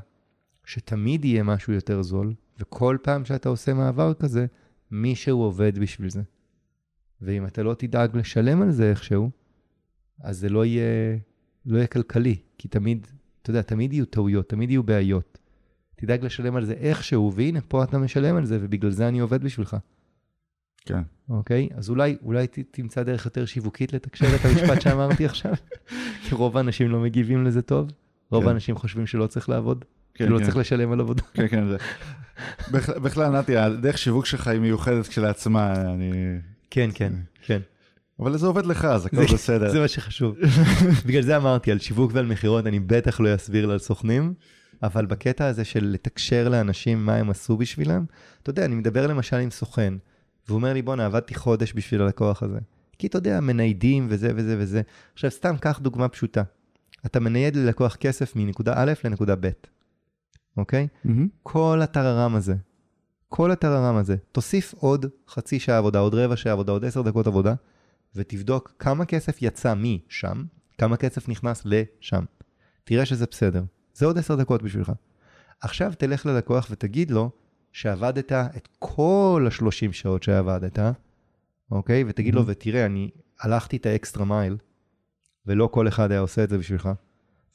שתמיד יהיה משהו יותר זול, וכל פעם שאתה עושה מעבר כזה, מישהו עובד בשביל זה. ואם אתה לא תדאג לשלם על זה איכשהו, אז זה לא יהיה, לא יהיה כלכלי, כי תמיד, אתה יודע, תמיד יהיו טעויות, תמיד יהיו בעיות. תדאג לשלם על זה איכשהו, והנה, פה אתה משלם על זה, ובגלל זה אני עובד בשבילך, כן. אוקיי? אז אולי, אולי ת, תמצא דרך יותר שיווקית לתקשר את המשפט שאמרתי עכשיו, כי רוב האנשים לא מגיבים לזה טוב. רוב כן. האנשים חושבים שלא צריך לעבוד, כן, שלא כן. צריך לשלם על עבודה. כן, כן, זה. בכ- בכלל, נתי, הדרך שיווק שלך היא מיוחדת כשלעצמה, אני... כן, כן, כן. אבל זה עובד לך, אז הכל בסדר. זה מה שחשוב. בגלל זה אמרתי, על שיווק ועל מכירות אני בטח לא אסביר על סוכנים, אבל בקטע הזה של לתקשר לאנשים מה הם עשו בשבילם, אתה יודע, אני מדבר למשל עם סוכן, והוא אומר לי, בואנה, עבדתי חודש בשביל הלקוח הזה. כי אתה יודע, מניידים וזה וזה וזה. עכשיו, סתם קח דוגמה פשוטה. אתה מנייד ללקוח כסף מנקודה א' לנקודה ב', אוקיי? מהמם. כל הטררם הזה, כל הטררם הזה, תוסיף עוד חצי שעה עבודה, עוד רבע שעה עבודה, עוד עשר דקות עבודה, ותבדוק כמה כסף יצא משם, כמה כסף נכנס לשם. תראה שזה בסדר. זה עוד עשר דקות בשבילך. עכשיו תלך ללקוח ותגיד לו שעבדת את כל ה-30 שעות שעבדת, אוקיי? ותגיד לו, Mhm. ותראה, אני הלכתי את האקסטרה מייל, ולא כל אחד היה עושה את זה בשבילך,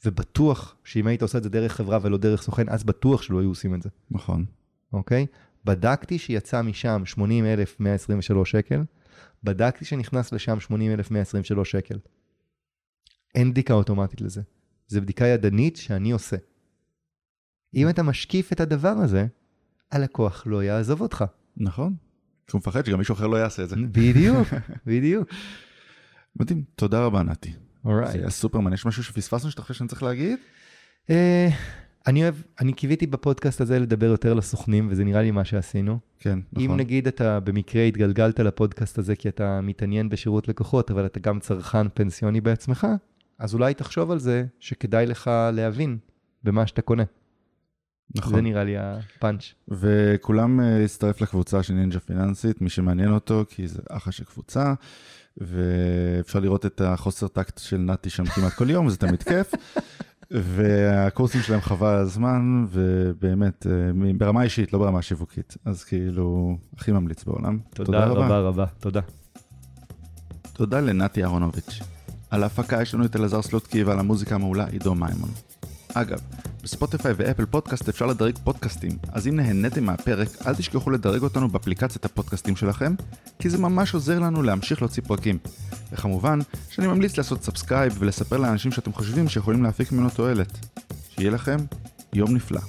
ובטוח שאם היית עושה את זה דרך חברה ולא דרך סוכן, אז בטוח שלא היו עושים את זה, נכון. אוקיי? בדקתי שיצא משם 80,123 שקל, בדקתי שנכנס לשם 80,123 שקל. אין בדיקה אוטומטית לזה. זו בדיקה ידנית שאני עושה. אם אתה משקיף את הדבר הזה, הלקוח לא יעזוב אותך. נכון. כי הוא מפחד שגם מישהו אחר לא יעשה את זה. בדיוק, בדיוק. מדהים. תודה רבה, נתי. זה אורייט. היה סופרמן. יש משהו שפספסנו שאתה חושב שאני צריך להגיד? אה, אני אוהב, אני קיוויתי בפודקאסט הזה לדבר יותר לסוכנים, וזה נראה לי מה שעשינו. כן, נכון. אם נגיד אתה במקרה התגלגלת לפודקאסט הזה כי אתה מתעניין בשירות לקוחות, אבל אתה גם צרכן פנסיוני בעצמך, אז אולי תחשוב על זה שכדאי לך להבין במה שאתה קונה. נכון. זה נראה לי הפאנץ'. וכולם אה, להצטרף לקבוצה של נינג'ה פיננסית, מי שמעניין אותו, כי זה אחלה של קבוצה, ואפשר לראות את החוסר טקט של נתי שם כמעט כל יום, וזה תמיד כיף. והקורסים שלהם חבל על הזמן, ובאמת, אה, ברמה אישית, לא ברמה שיווקית. אז כאילו, הכי ממליץ בעולם. תודה רבה רבה, תודה. תודה לנתי אהרונוביץ'. על ההפקה יש לנו את אלעזר סלוטקי ועל המוזיקה המעולה עידו מימון. אגב, בספוטיפיי ואפל פודקאסט אפשר לדרג פודקאסטים, אז אם נהניתם מהפרק, אל תשכחו לדרג אותנו באפליקציית הפודקאסטים שלכם, כי זה ממש עוזר לנו להמשיך להוציא פרקים. וכמובן, שאני ממליץ לעשות subscribe ולספר לאנשים שאתם חושבים שיכולים להפיק ממנו תועלת. שיהיה לכם יום נפלא.